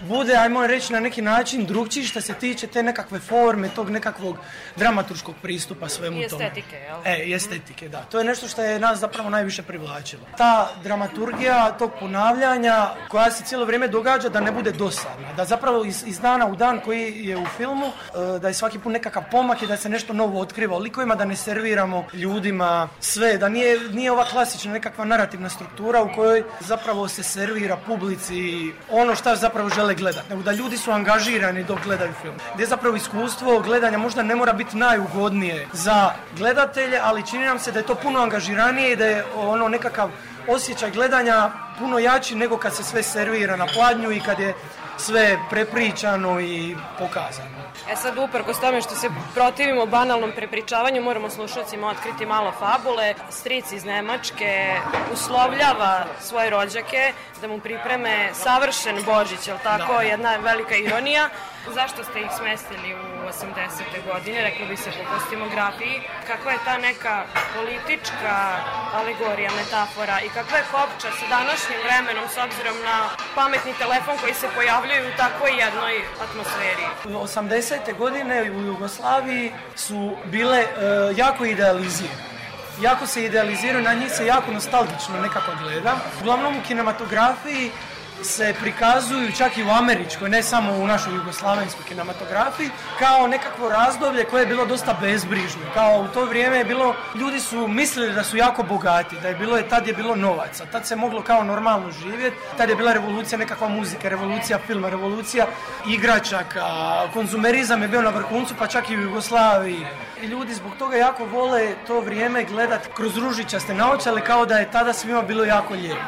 bude, ajmo reći, na neki način drugčiji što se tiče te nekakve forme, tog nekakvog dramaturškog pristupa svemu I tome. estetike, jel? E, i estetike, da. To je nešto što je nas zapravo najviše privlačilo. Ta dramaturgija tog ponavljanja koja se cijelo vrijeme događa da ne bude dosadna. Da zapravo iz, iz dana u dan koji je u filmu, e, da je svaki put nekakav pomak i da se nešto novo otkriva o likovima, da ne serviramo ljudima sve, da nije, nije ova klasična nekakva narativna struktura u kojoj zapravo se servira publici ono što zapravo žele gledati, nego da ljudi su angažirani dok gledaju film. Gdje zapravo iskustvo gledanja možda ne mora biti najugodnije za gledatelje, ali čini nam se da je to puno angažiranije i da je ono nekakav osjećaj gledanja puno jači nego kad se sve servira na pladnju i kad je sve prepričano i pokazano. E sad, uprkos tome što se protivimo banalnom prepričavanju, moramo slušalcima otkriti malo fabule. Stric iz Nemačke uslovljava svoje rođake da mu pripreme savršen Božić, je tako? Da. Jedna velika ironija. Zašto ste ih smestili u 80. godine, reklo bi se po kostimografiji? Kakva je ta neka politička alegorija, metafora i kakva je kopča sa današnjim vremenom s obzirom na pametni telefon koji se pojavljaju u takvoj jednoj atmosferi? 80. godine u Jugoslaviji su bile e, jako idealizirane jako se idealiziraju, na njih se jako nostalgično nekako gleda. Uglavnom u kinematografiji se prikazuju čak i u američkoj, ne samo u našoj jugoslavenskoj kinematografiji, kao nekakvo razdoblje koje je bilo dosta bezbrižno. Kao u to vrijeme je bilo, ljudi su mislili da su jako bogati, da je bilo, tad je bilo novaca, tad se moglo kao normalno živjeti, tad je bila revolucija nekakva muzika, revolucija filma, revolucija igračaka, konzumerizam je bio na vrhuncu, pa čak i u Jugoslaviji. I ljudi zbog toga jako vole to vrijeme gledati kroz ružičaste naočale kao da je tada svima bilo jako lijepo.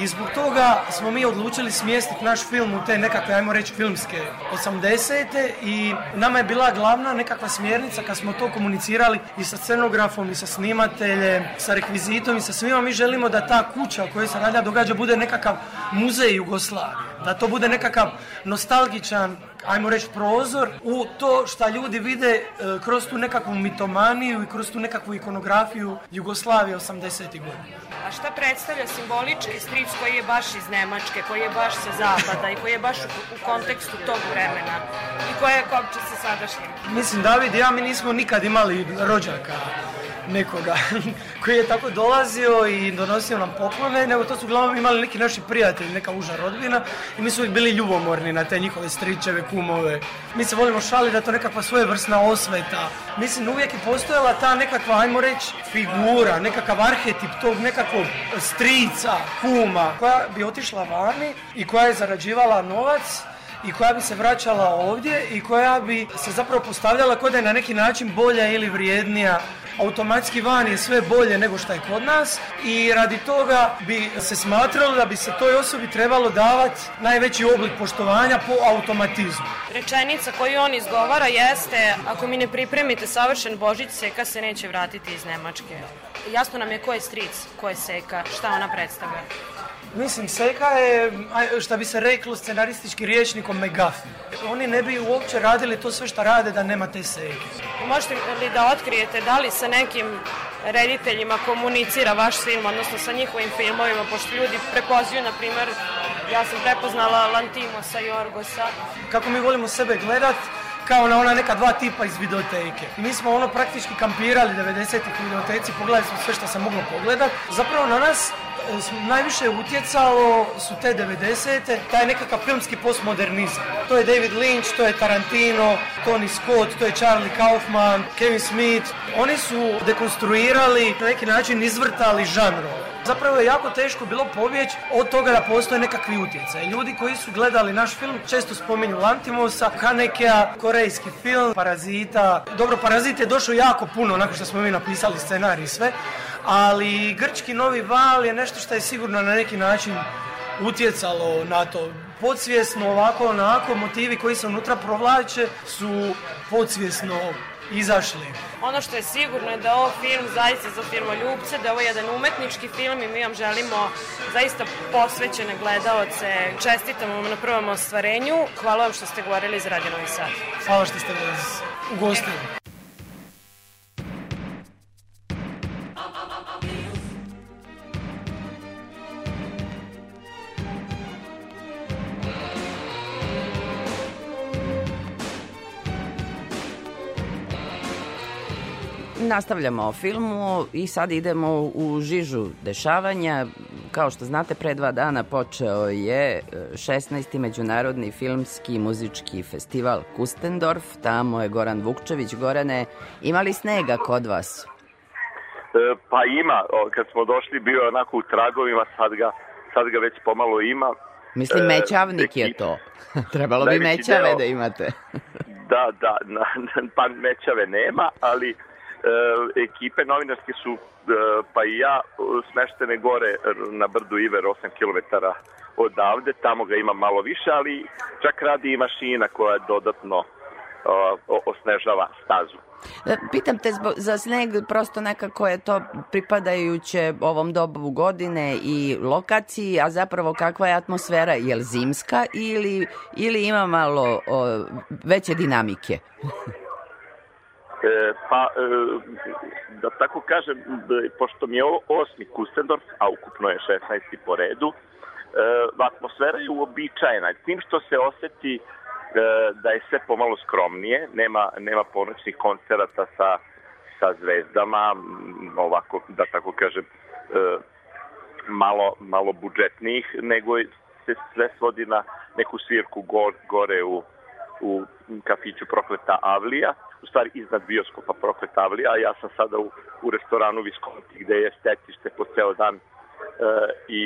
I zbog toga smo mi odlučili smjestiti naš film u te nekakve, ajmo reći, filmske 80. i nama je bila glavna nekakva smjernica kad smo to komunicirali i sa scenografom i sa snimateljem, sa rekvizitom i sa svima. Mi želimo da ta kuća u kojoj se radnja događa bude nekakav muzej Jugoslavije. Da to bude nekakav nostalgičan ajmo reći, prozor u to šta ljudi vide e, kroz tu nekakvu mitomaniju i kroz tu nekakvu ikonografiju Jugoslavije 80. godina. A šta predstavlja simbolički stric koji je baš iz Nemačke, koji je baš sa zapada i koji je baš u, u kontekstu tog vremena i koja je kopča sa sadašnjim? Mislim, David i ja mi nismo nikad imali rođaka nekoga koji je tako dolazio i donosio nam poklone, nego to su uglavnom imali neki naši prijatelji, neka uža rodbina i mi su uvijek bili ljubomorni na te njihove stričeve, kumove. Mi se volimo šali da to nekakva svojevrsna osveta. Mislim, uvijek je postojala ta nekakva, ajmo reći, figura, nekakav arhetip tog nekakvog strica, kuma, koja bi otišla vani i koja je zarađivala novac i koja bi se vraćala ovdje i koja bi se zapravo postavljala kod da je na neki način bolja ili vrijednija automatski van je sve bolje nego što je kod nas i radi toga bi se smatralo da bi se toj osobi trebalo davati najveći oblik poštovanja po automatizmu. Rečenica koju on izgovara jeste ako mi ne pripremite savršen Božić, Seka se neće vratiti iz Nemačke. Jasno nam je ko je stric, ko je Seka, šta ona predstavlja. Mislim, Seka je, šta bi se reklo, scenaristički riječnikom megafon. Oni ne bi uopće radili to sve što rade da nema te Seke. Možete li da otkrijete da li sa nekim rediteljima komunicira vaš film, odnosno sa njihovim filmovima, pošto ljudi prepoznaju, na primer, ja sam prepoznala Lantimosa i Orgosa. Kako mi volimo sebe gledat, kao na ona neka dva tipa iz videoteke. Mi smo ono praktički kampirali 90-ih u videoteci, pogledali smo sve što se moglo pogledat. Zapravo na nas najviše utjecalo su te 90. taj nekakav filmski postmodernizam. To je David Lynch, to je Tarantino, Tony Scott, to je Charlie Kaufman, Kevin Smith. Oni su dekonstruirali, na neki način izvrtali žanrove. Zapravo je jako teško bilo pobjeći od toga da postoje nekakvi utjecaj. Ljudi koji su gledali naš film često spominju Lantimosa, Hanekea, korejski film, Parazita. Dobro, Parazit je došao jako puno nakon što smo mi napisali scenarij i sve, ali grčki novi val je nešto što je sigurno na neki način utjecalo na to. Podsvjesno, ovako, onako, motivi koji se unutra provlače su podsvjesno izašli. Ono što je sigurno je da je ovo film zaista za firmoljubce, da je ovo jedan umetnički film i mi vam želimo zaista posvećene gledaoce. Čestitamo vam na prvom ostvarenju. Hvala vam što ste govorili iz Radio Novi Sad. Hvala što ste nas ugostili. Nastavljamo o filmu i sad idemo u žižu dešavanja. Kao što znate, pre dva dana počeo je 16. Međunarodni filmski muzički festival Kustendorf. Tamo je Goran Vukčević. Gorane, imali snega kod vas? E, pa ima. Kad smo došli bio onako u tragovima, sad ga, sad ga već pomalo ima. Mislim, e, mećavnik je to. Trebalo bi mećave deo, da imate. da, da, na, pa mećave nema, ali e, ekipe novinarske su, e, pa i ja, smeštene gore na brdu Iver, 8 km odavde, tamo ga ima malo više, ali čak radi i mašina koja dodatno o, osnežava stazu. E, Pitam te zbog, za sneg, prosto nekako je to pripadajuće ovom dobu godine i lokaciji, a zapravo kakva je atmosfera, je li zimska ili, ili ima malo o, veće dinamike? E, pa, e, da tako kažem, pošto mi je ovo osmi Kustendorf, a ukupno je 16. po redu, e, atmosfera je uobičajena, tim što se oseti e, da je sve pomalo skromnije, nema, nema ponoćnih koncerata sa, sa zvezdama, ovako, da tako kažem, e, malo, malo budžetnijih, nego se sve svodi na neku svirku gor, gore u, u kafiću Prokleta Avlija, u stvari iznad bioskopa Prokleta Avlija, a ja sam sada u, u restoranu Visconti gde je stetište po ceo dan e, i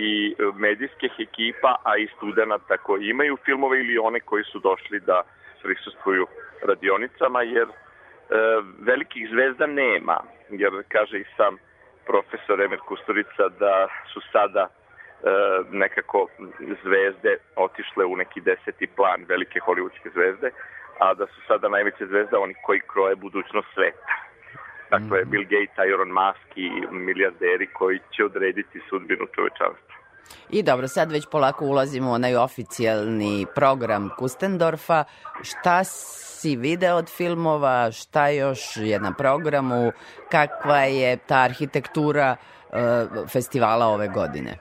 medijskih ekipa, a i studenta koji imaju filmove ili one koji su došli da prisustvuju radionicama, jer e, velikih zvezda nema, jer kaže i sam profesor Emir Kusturica da su sada e, nekako zvezde otišle u neki deseti plan, velike hollywoodske zvezde, a da su sada najveće zvezde oni koji kroje budućnost sveta. Dakle, Bill Gates, Iron Musk i milijarderi koji će odrediti sudbinu čovečanstva. I dobro, sad već polako ulazimo u onaj oficijalni program Kustendorfa. Šta si video od filmova, šta još je na programu, kakva je ta arhitektura e, festivala ove godine?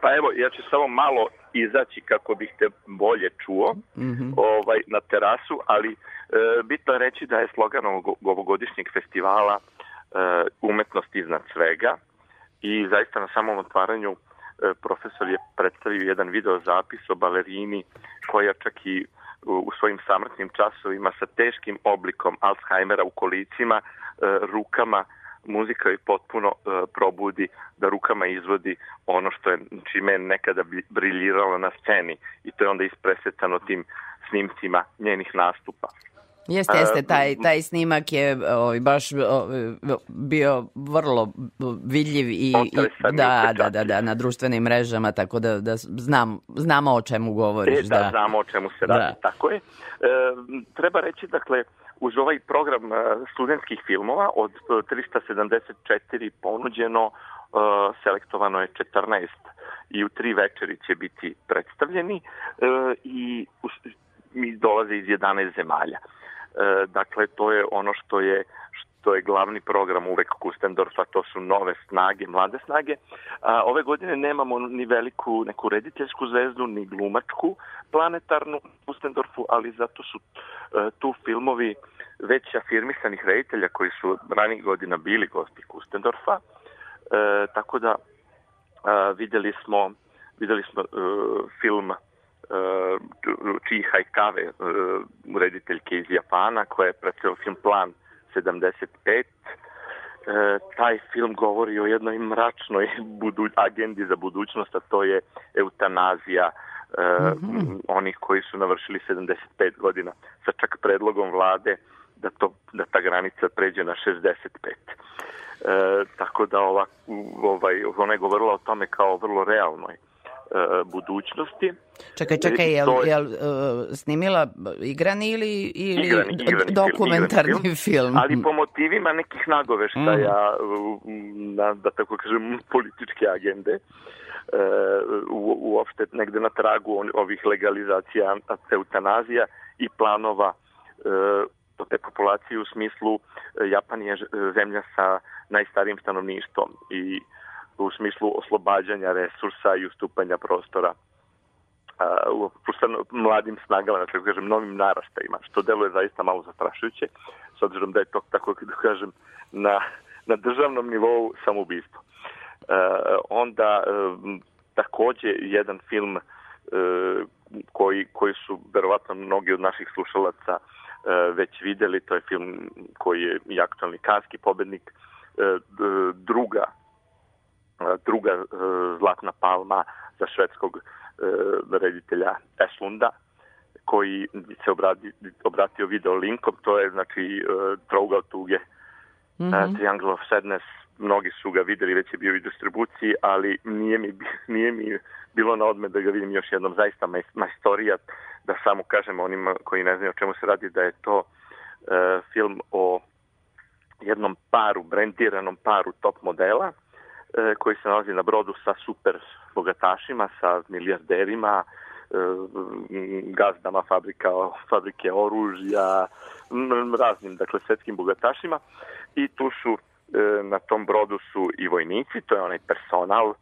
Pa evo, ja ću samo malo izaći kako bih te bolje čuo Mhm. ovaj, na terasu, ali e, bitno je reći da je slogan ovog, ovogodišnjeg festivala e, umetnost iznad svega i zaista na samom otvaranju e, profesor je predstavio jedan video zapis o balerini koja čak i u, u svojim samrtnim časovima sa teškim oblikom Alzheimera u kolicima, e, rukama muzika je potpuno e, probudi da rukama izvodi ono što je čime je nekada briljiralo na sceni i to je onda ispresecano tim snimcima njenih nastupa. Jeste, jeste, E, taj, taj snimak je ovaj, baš ovaj, bio vrlo vidljiv i, i i da, da, da, da, na društvenim mrežama, tako da, da znam, znamo o čemu govoriš. E, da, znamo o čemu se radi, Da. tako je. E, treba reći, dakle, uz ovaj program e, studentskih filmova od e, 374 ponuđeno, e, selektovano je 14 i u tri večeri će biti predstavljeni e, i mi dolaze iz 11 zemalja. E, dakle, to je ono što je što je glavni program uvek Kustendorfa, to su nove snage, mlade snage. A, ove godine nemamo ni veliku neku rediteljsku zvezdu, ni glumačku planetarnu Kustendorfu, ali zato su e, tu filmovi već afirmisanih reditelja koji su ranih godina bili gosti Kustendorfa. E, tako da a, videli smo videli smo e, film e, Chi Haikave, e, rediteljke iz Japana, koja je predstavila film Plan 75. E, taj film govori o jednoj mračnoj budu, agendi za budućnost, a to je eutanazija e, onih koji su navršili 75 godina sa čak predlogom vlade da, to, da ta granica pređe na 65. E, tako da ova, ovaj, ona je govorila o tome kao vrlo realnoj budućnosti. Čekaj, čekaj, I jel, to je- uh, snimila igrani ili, ili Igrani, igrani film, dokumentarni igrani film? Ali po motivima nekih nagoveštaja, mm. na, da tako kažem, političke agende, e, u, uopšte negde na tragu ovih legalizacija eutanazija i planova e, te populacije u smislu e, Japan je zemlja sa najstarijim stanovništvom i u smislu oslobađanja resursa i ustupanja prostora u mladim snagama, da tako kažem, novim narastajima, što deluje zaista malo zastrašujuće, s obzirom da je to, tako da kažem, na, na državnom nivou samoubistvo. E, onda e, takođe jedan film e, koji, koji su verovatno mnogi od naših slušalaca e, već videli, to je film koji je i aktualni kanski pobednik, e, druga druga e, zlatna palma za švedskog e, reditelja Eslunda koji se obradi, obratio video linkom, to je znači e, Trougao tuge, mm Triangle of Sadness, mnogi su ga videli, već je bio i u distribuciji, ali nije mi, nije mi bilo na odme da ga vidim još jednom. Zaista majstorija, da samo kažem onima koji ne znaju o čemu se radi, da je to e, film o jednom paru, brendiranom paru top modela, koji se nalazi na brodu sa super bogatašima, sa milijarderima, e, gazdama fabrika, fabrike oružja, raznim, dakle, svetskim bogatašima. I tu su e, na tom brodu su i vojnici, to je onaj personal e,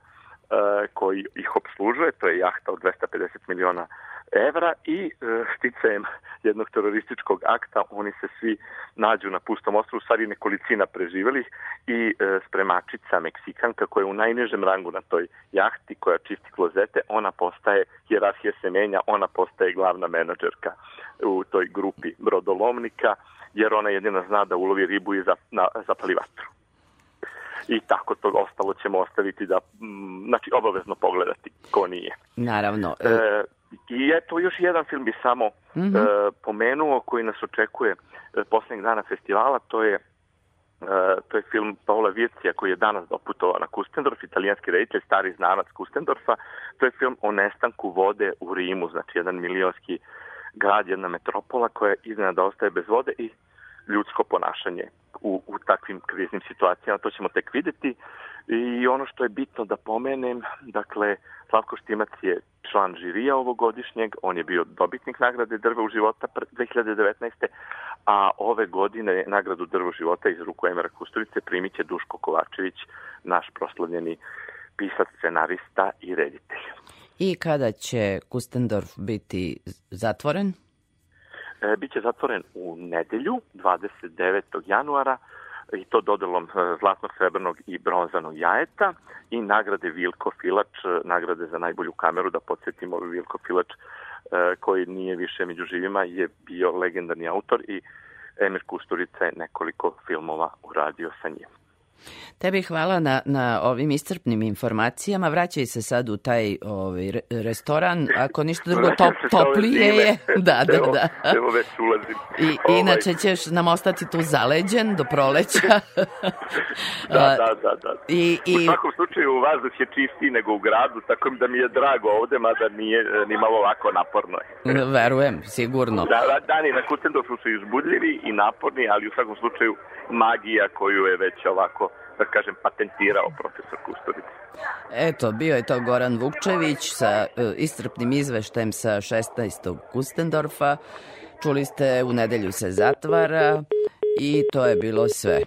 koji ih obslužuje, to je jahta od 250 miliona evra i e, sticajem jednog terorističkog akta oni se svi nađu na pustom ostrovu, stvari nekolicina preživelih i e, spremačica Meksikanka koja je u najnižem rangu na toj jahti koja čisti klozete, ona postaje, hjerarhija se menja, ona postaje glavna menadžerka u toj grupi brodolomnika jer ona jedina zna da ulovi ribu i zapali vatru i tako to ostalo ćemo ostaviti da, znači obavezno pogledati ko nije. Naravno. E, I eto još jedan film bi samo mm -hmm. e, pomenuo koji nas očekuje e, poslednjeg dana festivala, to je e, to je film Paola Vircija koji je danas doputovao na Kustendorf, italijanski reditelj, stari znanac Kustendorfa. To je film o nestanku vode u Rimu, znači jedan milionski grad, jedna metropola koja iznenada ostaje bez vode i ljudsko ponašanje u, u takvim kriznim situacijama, to ćemo tek videti. I ono što je bitno da pomenem, dakle, Slavko Štimac je član žirija ovogodišnjeg, on je bio dobitnik nagrade Drva u života 2019. A ove godine nagradu Drva u života iz ruku Emera Kusturice primit će Duško Kovačević, naš proslavljeni pisac, scenarista i reditelj. I kada će Kustendorf biti zatvoren? E, biće zatvoren u nedelju, 29. januara, i to dodelom e, zlatnog, srebrnog i bronzanog jajeta i nagrade Vilko Filač, e, nagrade za najbolju kameru, da podsjetimo Vilko Filač koji nije više među živima, je bio legendarni autor i Emir Kusturica je nekoliko filmova uradio sa njim. Tebi hvala na, na ovim iscrpnim informacijama. Vraćaj se sad u taj ovaj, restoran. Ako ništa drugo, top, toplije je. Da, da, da. Evo već ulazim. I, ovaj. Inače ćeš nam ostati tu zaleđen do proleća. da, da, da, da. I, i... U svakom slučaju vazduh je čistiji nego u gradu, tako da mi je drago ovde, mada nije e, ni malo ovako naporno. Verujem, sigurno. Da, dani na Kutendorfu su izbudljivi i naporni, ali u svakom slučaju magija koju je već ovako da kažem, patentirao profesor Kusturica. Eto, bio je to Goran Vukčević sa uh, istrpnim izveštajem sa 16. Kustendorfa. Čuli ste, u nedelju se zatvara i to je bilo sve.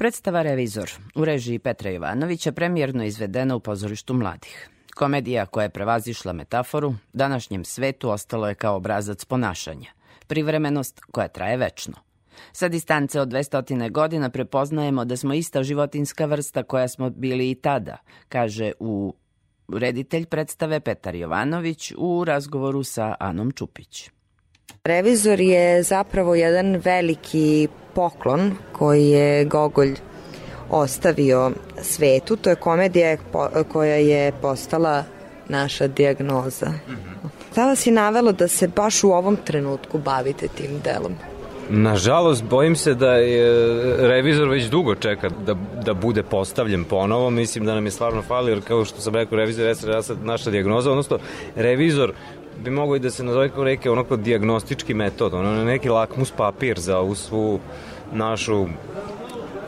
Predstava Revizor u režiji Petra Jovanovića premijerno izvedena u pozorištu mladih. Komedija koja je prevazišla metaforu, današnjem svetu ostalo je kao obrazac ponašanja. Privremenost koja traje večno. Sa distance od 200 godina prepoznajemo da smo ista životinska vrsta koja smo bili i tada, kaže u reditelj predstave Petar Jovanović u razgovoru sa Anom Čupić. Revizor je zapravo jedan veliki poklon koji je Gogolj ostavio svetu. To je komedija koja je postala naša dijagnoza. Šta vas je navelo da se baš u ovom trenutku bavite tim delom? Nažalost, bojim se da je revizor već dugo čeka da, da bude postavljen ponovo. Mislim da nam je stvarno fali, jer kao što sam rekao, revizor je naša dijagnoza, odnosno revizor bi mogao i da se nazove kao neki onako diagnostički metod, ono neki lakmus papir za ovu svu našu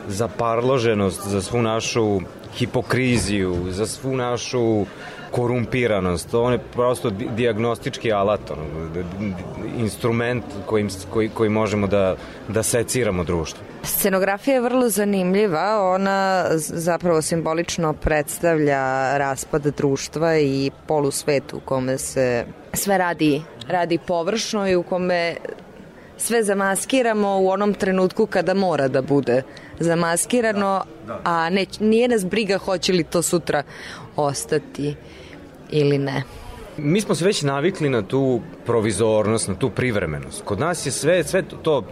zaparloženost, za svu našu hipokriziju, za svu našu korumpiranost. On je prosto di- diagnostički alat, ono, instrument kojim, koji, koji možemo da, da seciramo društvo. Scenografija je vrlo zanimljiva, ona zapravo simbolično predstavlja raspad društva i polusvet u kome se sve radi, radi površno i u kome sve zamaskiramo u onom trenutku kada mora da bude zamaskirano, a ne, nije nas briga hoće li to sutra ostati ili ne. Mi smo se već navikli na tu provizornost, na tu privremenost. Kod nas je sve, sve to, to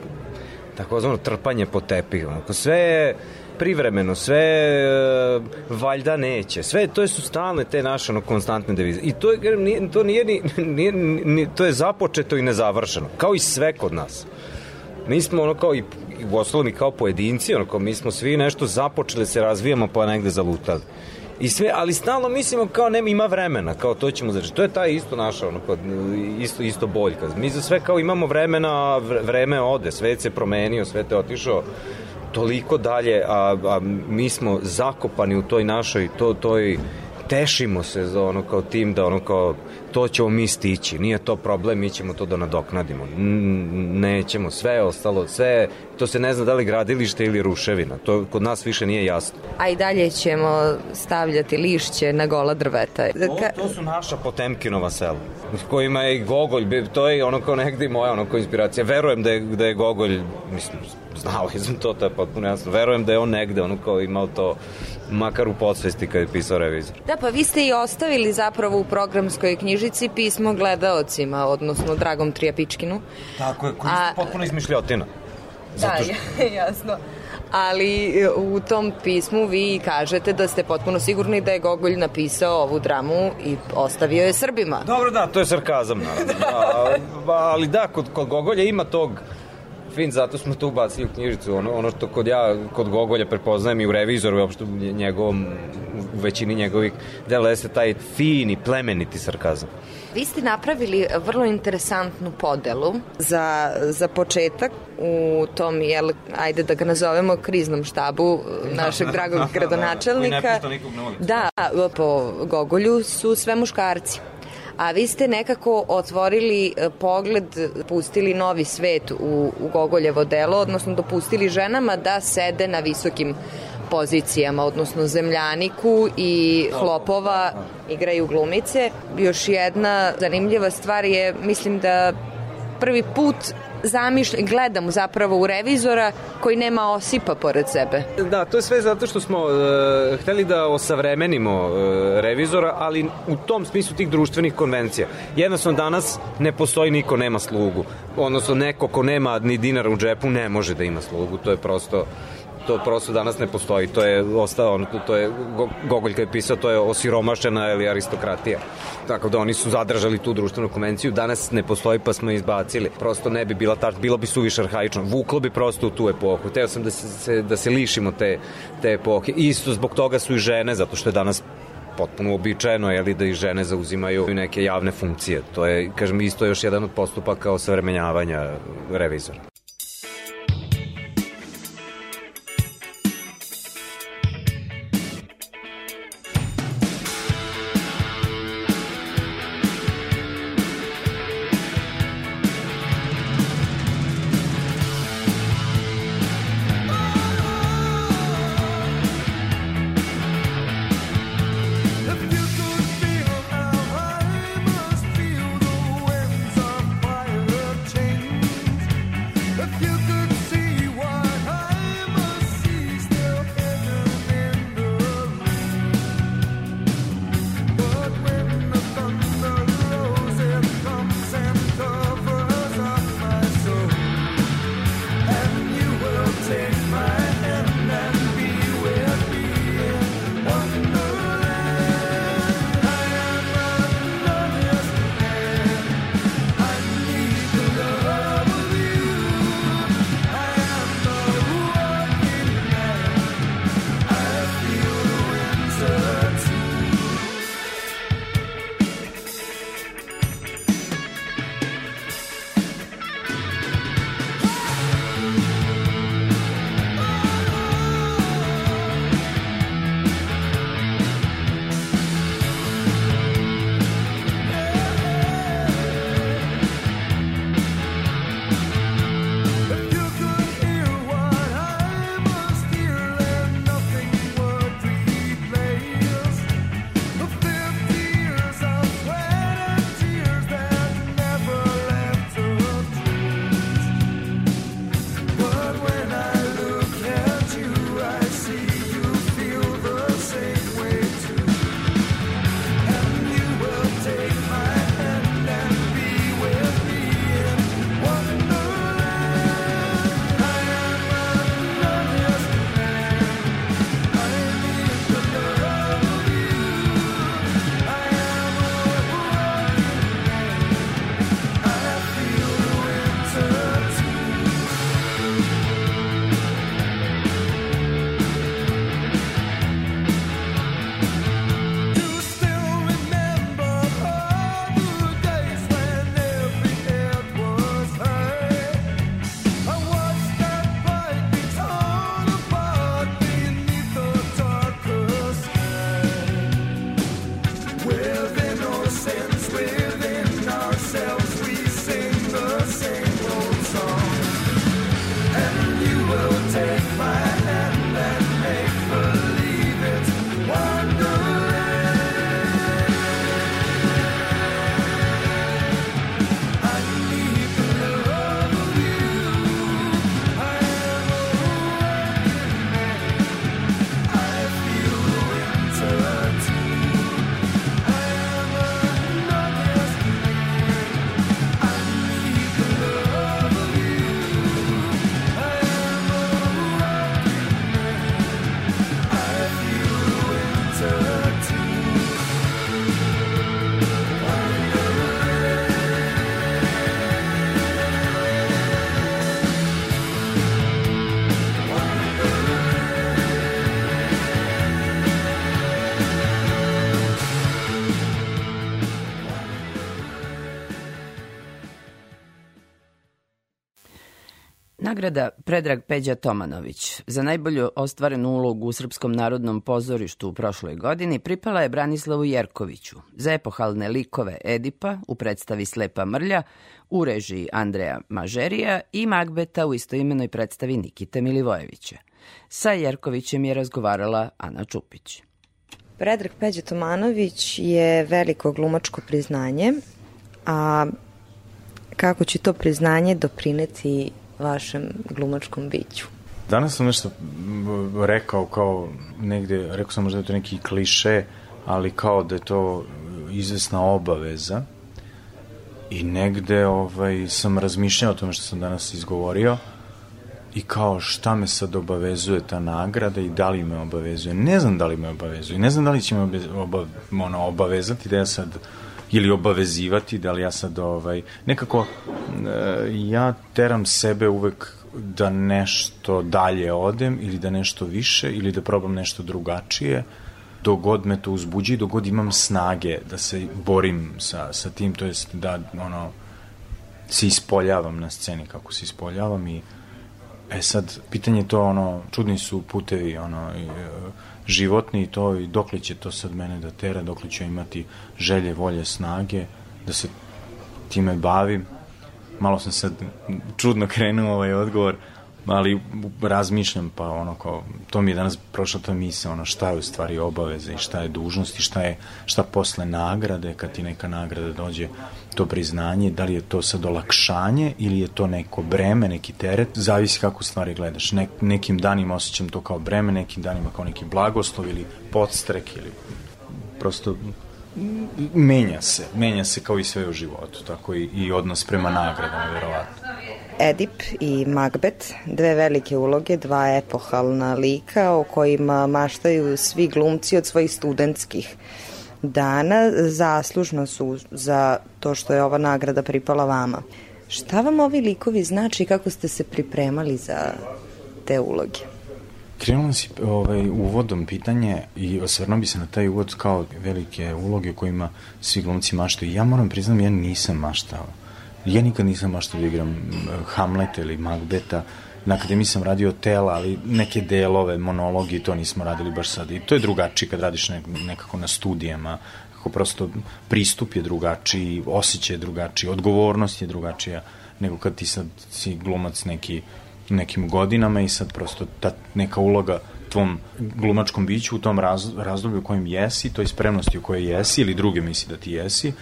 takozvano trpanje po tepih. Onako, sve je privremeno, sve e, valjda neće. Sve to su stalne te naše ono, konstantne devize. I to, je, nije, to nije, ni, nije, ni, to je započeto i nezavršeno. Kao i sve kod nas. Mi smo ono kao i u osnovom i kao pojedinci, ono kao mi smo svi nešto započeli da se razvijamo pa negde zalutali. I sve, ali stalno mislimo kao nema ima vremena, kao to ćemo znači. To je taj isto naša ono kao isto isto boljka. Mi za sve kao imamo vremena, vreme ode, svet se promenio, svet je otišao toliko dalje, a, a mi smo zakopani u toj našoj to toj tešimo se za ono kao tim da ono kao to ćemo mi stići, nije to problem, mi ćemo to da nadoknadimo. Nećemo, sve je ostalo, sve, to se ne zna da li gradilište ili ruševina, to kod nas više nije jasno. A i dalje ćemo stavljati lišće na gola drveta. Ka- To su naša Potemkinova sela, s kojima je i Gogolj, to je ono kao negde moja ono kao inspiracija. Verujem da je, da je Gogolj, mislim, znao sam to, to je potpuno jasno. Verujem da je on negde ono kao imao to makar u podsvesti kad je pisao revizor. Da, pa vi ste i ostavili zapravo u programskoj knjižici pismo gledaocima, odnosno Dragom Trijapičkinu. Tako je, koji A- je potpuno izmišljotina. Da, jasno. Ali e, u tom pismu vi kažete da ste potpuno sigurni da je Gogolj napisao ovu dramu i ostavio je Srbima. Dobro, da, to je sarkazam, naravno. Da, ba, ali da, kod, kod Gogolja ima tog fin, zato smo to ubacili u knjižicu. Ono, ono što kod ja, kod Gogolja prepoznajem i u revizoru, i uopšte u njegovom, u većini njegovih dela, jeste taj fini, plemeniti sarkazam. Vi ste napravili vrlo interesantnu podelu za, za početak u tom, jel, ajde da ga nazovemo kriznom štabu našeg dragog gradonačelnika. pušta nikog na ulicu. Da, po Gogolju su sve muškarci. A vi ste nekako otvorili e, pogled, pustili novi svet u, u Gogoljevo delo, odnosno dopustili ženama da sede na visokim pozicijama, odnosno Zemljaniku i Hlopova igraju glumice. Još jedna zanimljiva stvar je, mislim da prvi put zamišljam, gledam zapravo u revizora koji nema osipa pored sebe. Da, to je sve zato što smo e, hteli da osavremenimo e, revizora, ali u tom smislu tih društvenih konvencija. Jednostavno danas ne postoji niko nema slugu. Odnosno neko ko nema ni dinara u džepu ne može da ima slugu. To je prosto to prosto danas ne postoji. To je ostao, ono, to je Go- Gogolj kad je pisao, to je osiromašena ili aristokratija. Tako da oni su zadržali tu društvenu konvenciju. Danas ne postoji pa smo izbacili. Prosto ne bi bila ta, bilo bi suviše arhaično. Vuklo bi prosto u tu epohu. Teo sam da se, da se lišimo te, te epohe. Isto zbog toga su i žene, zato što je danas potpuno običajeno je li da i žene zauzimaju neke javne funkcije. To je, kažem, isto još jedan od postupaka osavremenjavanja revizora. Nagrada Predrag Peđa Tomanović za najbolju ostvarenu ulogu u Srpskom narodnom pozorištu u prošloj godini pripala je Branislavu Jerkoviću za epohalne likove Edipa u predstavi Slepa mrlja u režiji Andreja Mažerija i Magbeta u istoimenoj predstavi Nikite Milivojevića. Sa Jerkovićem je razgovarala Ana Čupić. Predrag Peđa Tomanović je veliko glumačko priznanje, a kako će to priznanje doprineti vašem glumačkom biću? Danas sam nešto rekao kao negde, rekao sam možda da je to neki kliše, ali kao da je to izvesna obaveza i negde ovaj, sam razmišljao o tome što sam danas izgovorio i kao šta me sad obavezuje ta nagrada i da li me obavezuje. Ne znam da li me obavezuje, ne znam da li će me ono, obavezati da ja sad ili obavezivati, da li ja sad ovaj, nekako e, ja teram sebe uvek da nešto dalje odem ili da nešto više ili da probam nešto drugačije dok god me to uzbuđi, dok god imam snage da se borim sa, sa tim, to jest da ono, se ispoljavam na sceni kako se ispoljavam i e sad, pitanje je to ono, čudni su putevi ono, i, e, životni i to i dokle će to sad mene da tera, dokle ću imati želje, volje, snage da se time bavim. Malo sam sad čudno krenuo ovaj odgovor ali razmišljam pa ono kao to mi je danas prošla ta misla ono šta je u stvari obaveza i šta je dužnost i šta je šta posle nagrade kad ti neka nagrada dođe to priznanje da li je to sad olakšanje ili je to neko breme neki teret zavisi kako stvari gledaš ne, nekim danima osjećam to kao breme nekim danima kao neki blagoslov ili podstrek ili prosto menja se, menja se kao i sve u životu, tako i, i odnos prema nagradama, verovatno. Edip i Magbet, dve velike uloge, dva epohalna lika o kojima maštaju svi glumci od svojih studentskih dana, zaslužno su za to što je ova nagrada pripala vama. Šta vam ovi likovi znači i kako ste se pripremali za te uloge? Krenuo si ovaj, uvodom pitanje i osvrnuo bi se na taj uvod kao velike uloge kojima svi glumci maštaju. Ja moram priznam, ja nisam maštao. Ja nikad nisam maštao da igram Hamleta ili Macbeta. Na akademiji sam radio tela, ali neke delove, monologi, to nismo radili baš sad. I to je drugačije kad radiš nek, nekako na studijama, kako prosto pristup je drugačiji, osjećaj je drugačiji, odgovornost je drugačija nego kad ti sad si glumac neki nekim godinama i sad prosto ta neka uloga tvom glumačkom biću u tom raz, razdoblju u kojem jesi, toj spremnosti u kojoj jesi ili druge misli da ti jesi,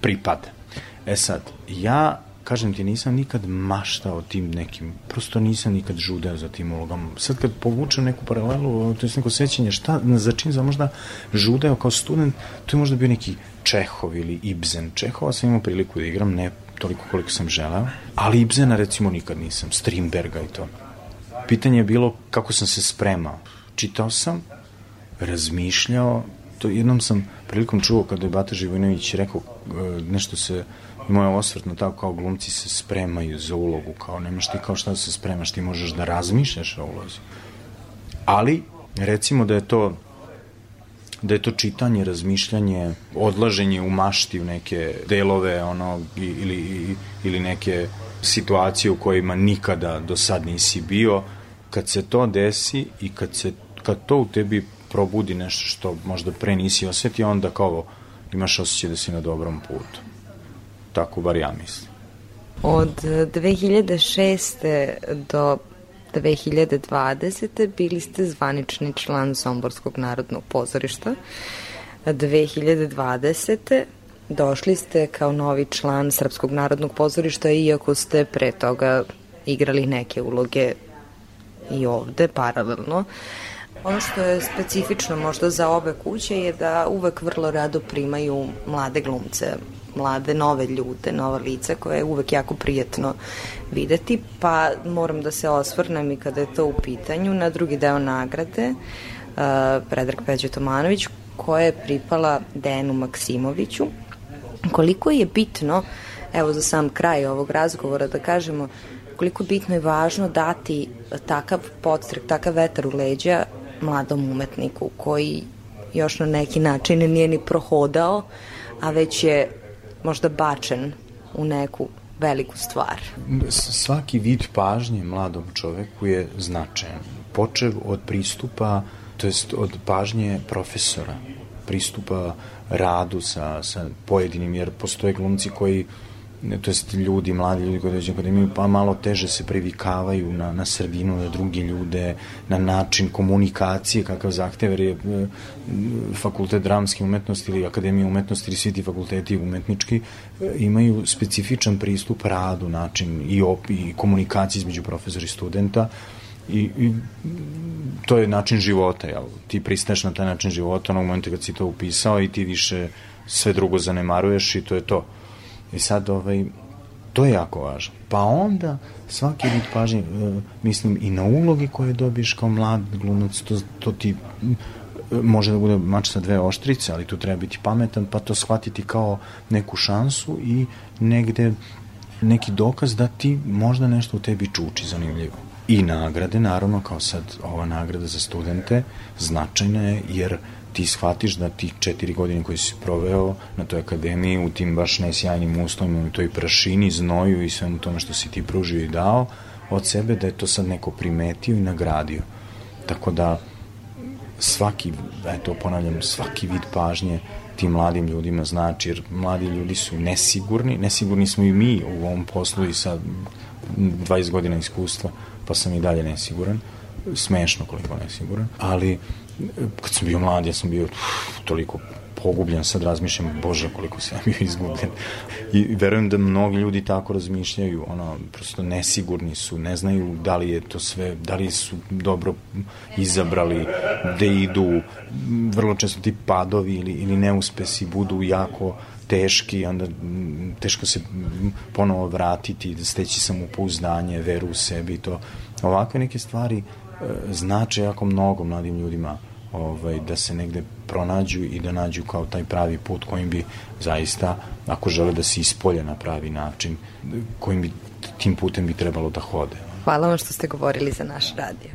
pripada. E sad, ja kažem ti, nisam nikad maštao tim nekim, prosto nisam nikad žudeo za tim ulogama. Sad kad povučem neku paralelu, to je neko sećanje, šta, za čim sam možda žudeo kao student, to je možda bio neki Čehov ili Ibsen. Čehova sam imao priliku da igram, ne toliko koliko sam želeo, ali Ibsena recimo nikad nisam, Strindberga i to. Pitanje je bilo kako sam se spremao. Čitao sam, razmišljao, to jednom sam prilikom čuo kada je Bata Živojnović rekao e, nešto se moja osvrtno tako kao glumci se spremaju za ulogu, kao nemaš ti kao šta da se spremaš, ti možeš da razmišljaš o ulozi. Ali, recimo da je to da je to čitanje, razmišljanje, odlaženje u mašti u neke delove ono, ili, ili neke situacije u kojima nikada do sad nisi bio, kad se to desi i kad, se, kad to u tebi probudi nešto što možda pre nisi osetio, onda kao imaš osjećaj da si na dobrom putu. Tako bar ja mislim. Od 2006. do 2020. bili ste zvanični član Somborskog narodnog pozorišta. 2020. došli ste kao novi član Srpskog narodnog pozorišta, iako ste pre toga igrali neke uloge i ovde paralelno. Ono što je specifično možda za obe kuće je da uvek vrlo rado primaju mlade glumce, mlade, nove ljude, nova lica koje je uvek jako prijetno videti, pa moram da se osvrnem i kada je to u pitanju na drugi deo nagrade, uh, Predrag Peđe Tomanović, koja je pripala Denu Maksimoviću. Koliko je bitno, evo za sam kraj ovog razgovora da kažemo, koliko bitno i važno dati takav podstrek, takav vetar u leđa mladom umetniku koji još na neki način nije ni prohodao, a već je možda bačen u neku veliku stvar? Svaki vid pažnje mladom čoveku je značajan. Počev od pristupa, to jest od pažnje profesora, pristupa radu sa, sa pojedinim, jer postoje glumci koji to jest ljudi, mladi ljudi koji dođu na akademiju, pa malo teže se privikavaju na, na sredinu, na druge ljude, na način komunikacije, kakav zahtev, jer je fakultet dramske umetnosti ili akademija umetnosti ili svi ti fakulteti umetnički e, imaju specifičan pristup radu, način i, op, i komunikacije između profesora i studenta i, i to je način života, jel? Ti pristaješ na taj način života onog momenta kad si to upisao i ti više sve drugo zanemaruješ i to je to. I sad, ovaj, to je jako važno. Pa onda, svaki vid pažnje, e, mislim, i na ulogi koje dobiješ kao mlad glumac, to, to ti m, može da bude mač sa dve oštrice, ali tu treba biti pametan, pa to shvatiti kao neku šansu i negde neki dokaz da ti možda nešto u tebi čuči zanimljivo. I nagrade, naravno, kao sad ova nagrada za studente, značajna je jer ti shvatiš da ti četiri godine koje si proveo na toj akademiji u tim baš nesjajnim uslovima, u toj prašini, znoju i svemu tome što si ti pružio i dao od sebe, da je to sad neko primetio i nagradio. Tako da svaki, eto ponavljam, svaki vid pažnje tim mladim ljudima znači, jer mladi ljudi su nesigurni, nesigurni smo i mi u ovom poslu i sa 20 godina iskustva, pa sam i dalje nesiguran, smešno koliko nesiguran, ali kad sam bio mlad, ja sam bio uf, toliko pogubljen, sad razmišljam, bože, koliko sam bio izgubljen. I verujem da mnogi ljudi tako razmišljaju, ono, prosto nesigurni su, ne znaju da li je to sve, da li su dobro izabrali, gde idu, vrlo često ti padovi ili, ili neuspesi budu jako teški, onda teško se ponovo vratiti, steći samopouzdanje, veru u sebi i to. Ovakve neke stvari znače jako mnogo mladim ljudima ovaj, da se negde pronađu i da nađu kao taj pravi put kojim bi zaista, ako žele da se ispolje na pravi način, kojim bi tim putem bi trebalo da hode. Hvala vam što ste govorili za naš radio.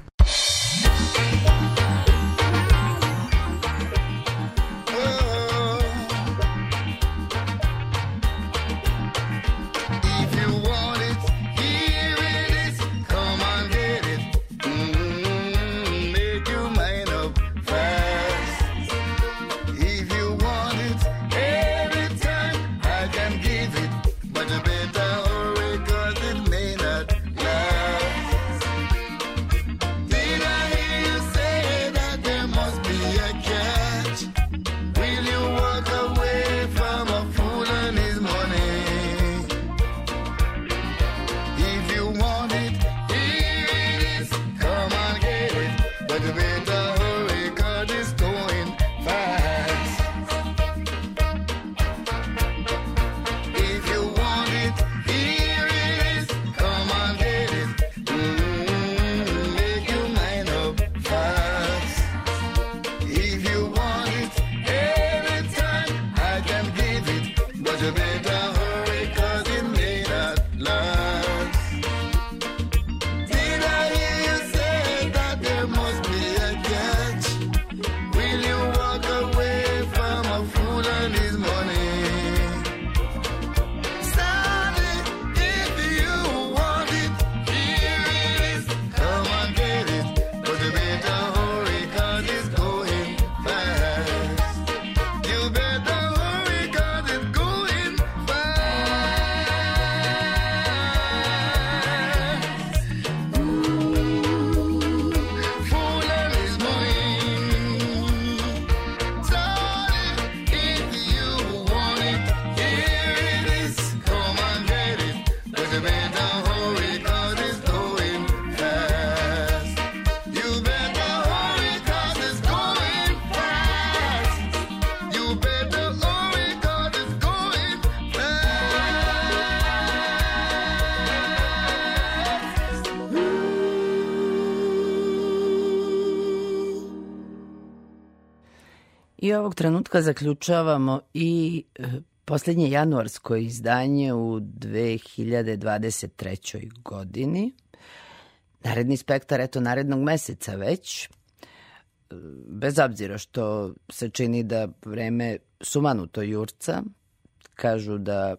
Ovog trenutka zaključavamo i e, poslednje januarsko izdanje u 2023. godini. Naredni spektar, eto, narednog meseca već. E, Bez obzira što se čini da vreme sumanuto jurca, kažu da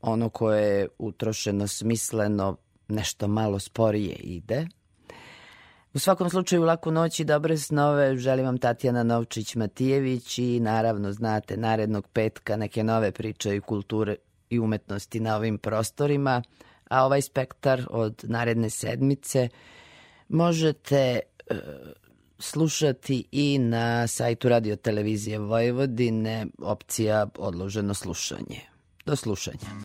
ono koje je utrošeno smisleno nešto malo sporije ide. U svakom slučaju laku noć i dobre snove. Želim vam Tatjana Novčić-Matijević i naravno znate narednog petka neke nove priče i kulture i umetnosti na ovim prostorima. A ovaj spektar od naredne sedmice možete e, slušati i na sajtu Radio Televizije Vojvodine opcija odloženo slušanje. Do slušanja.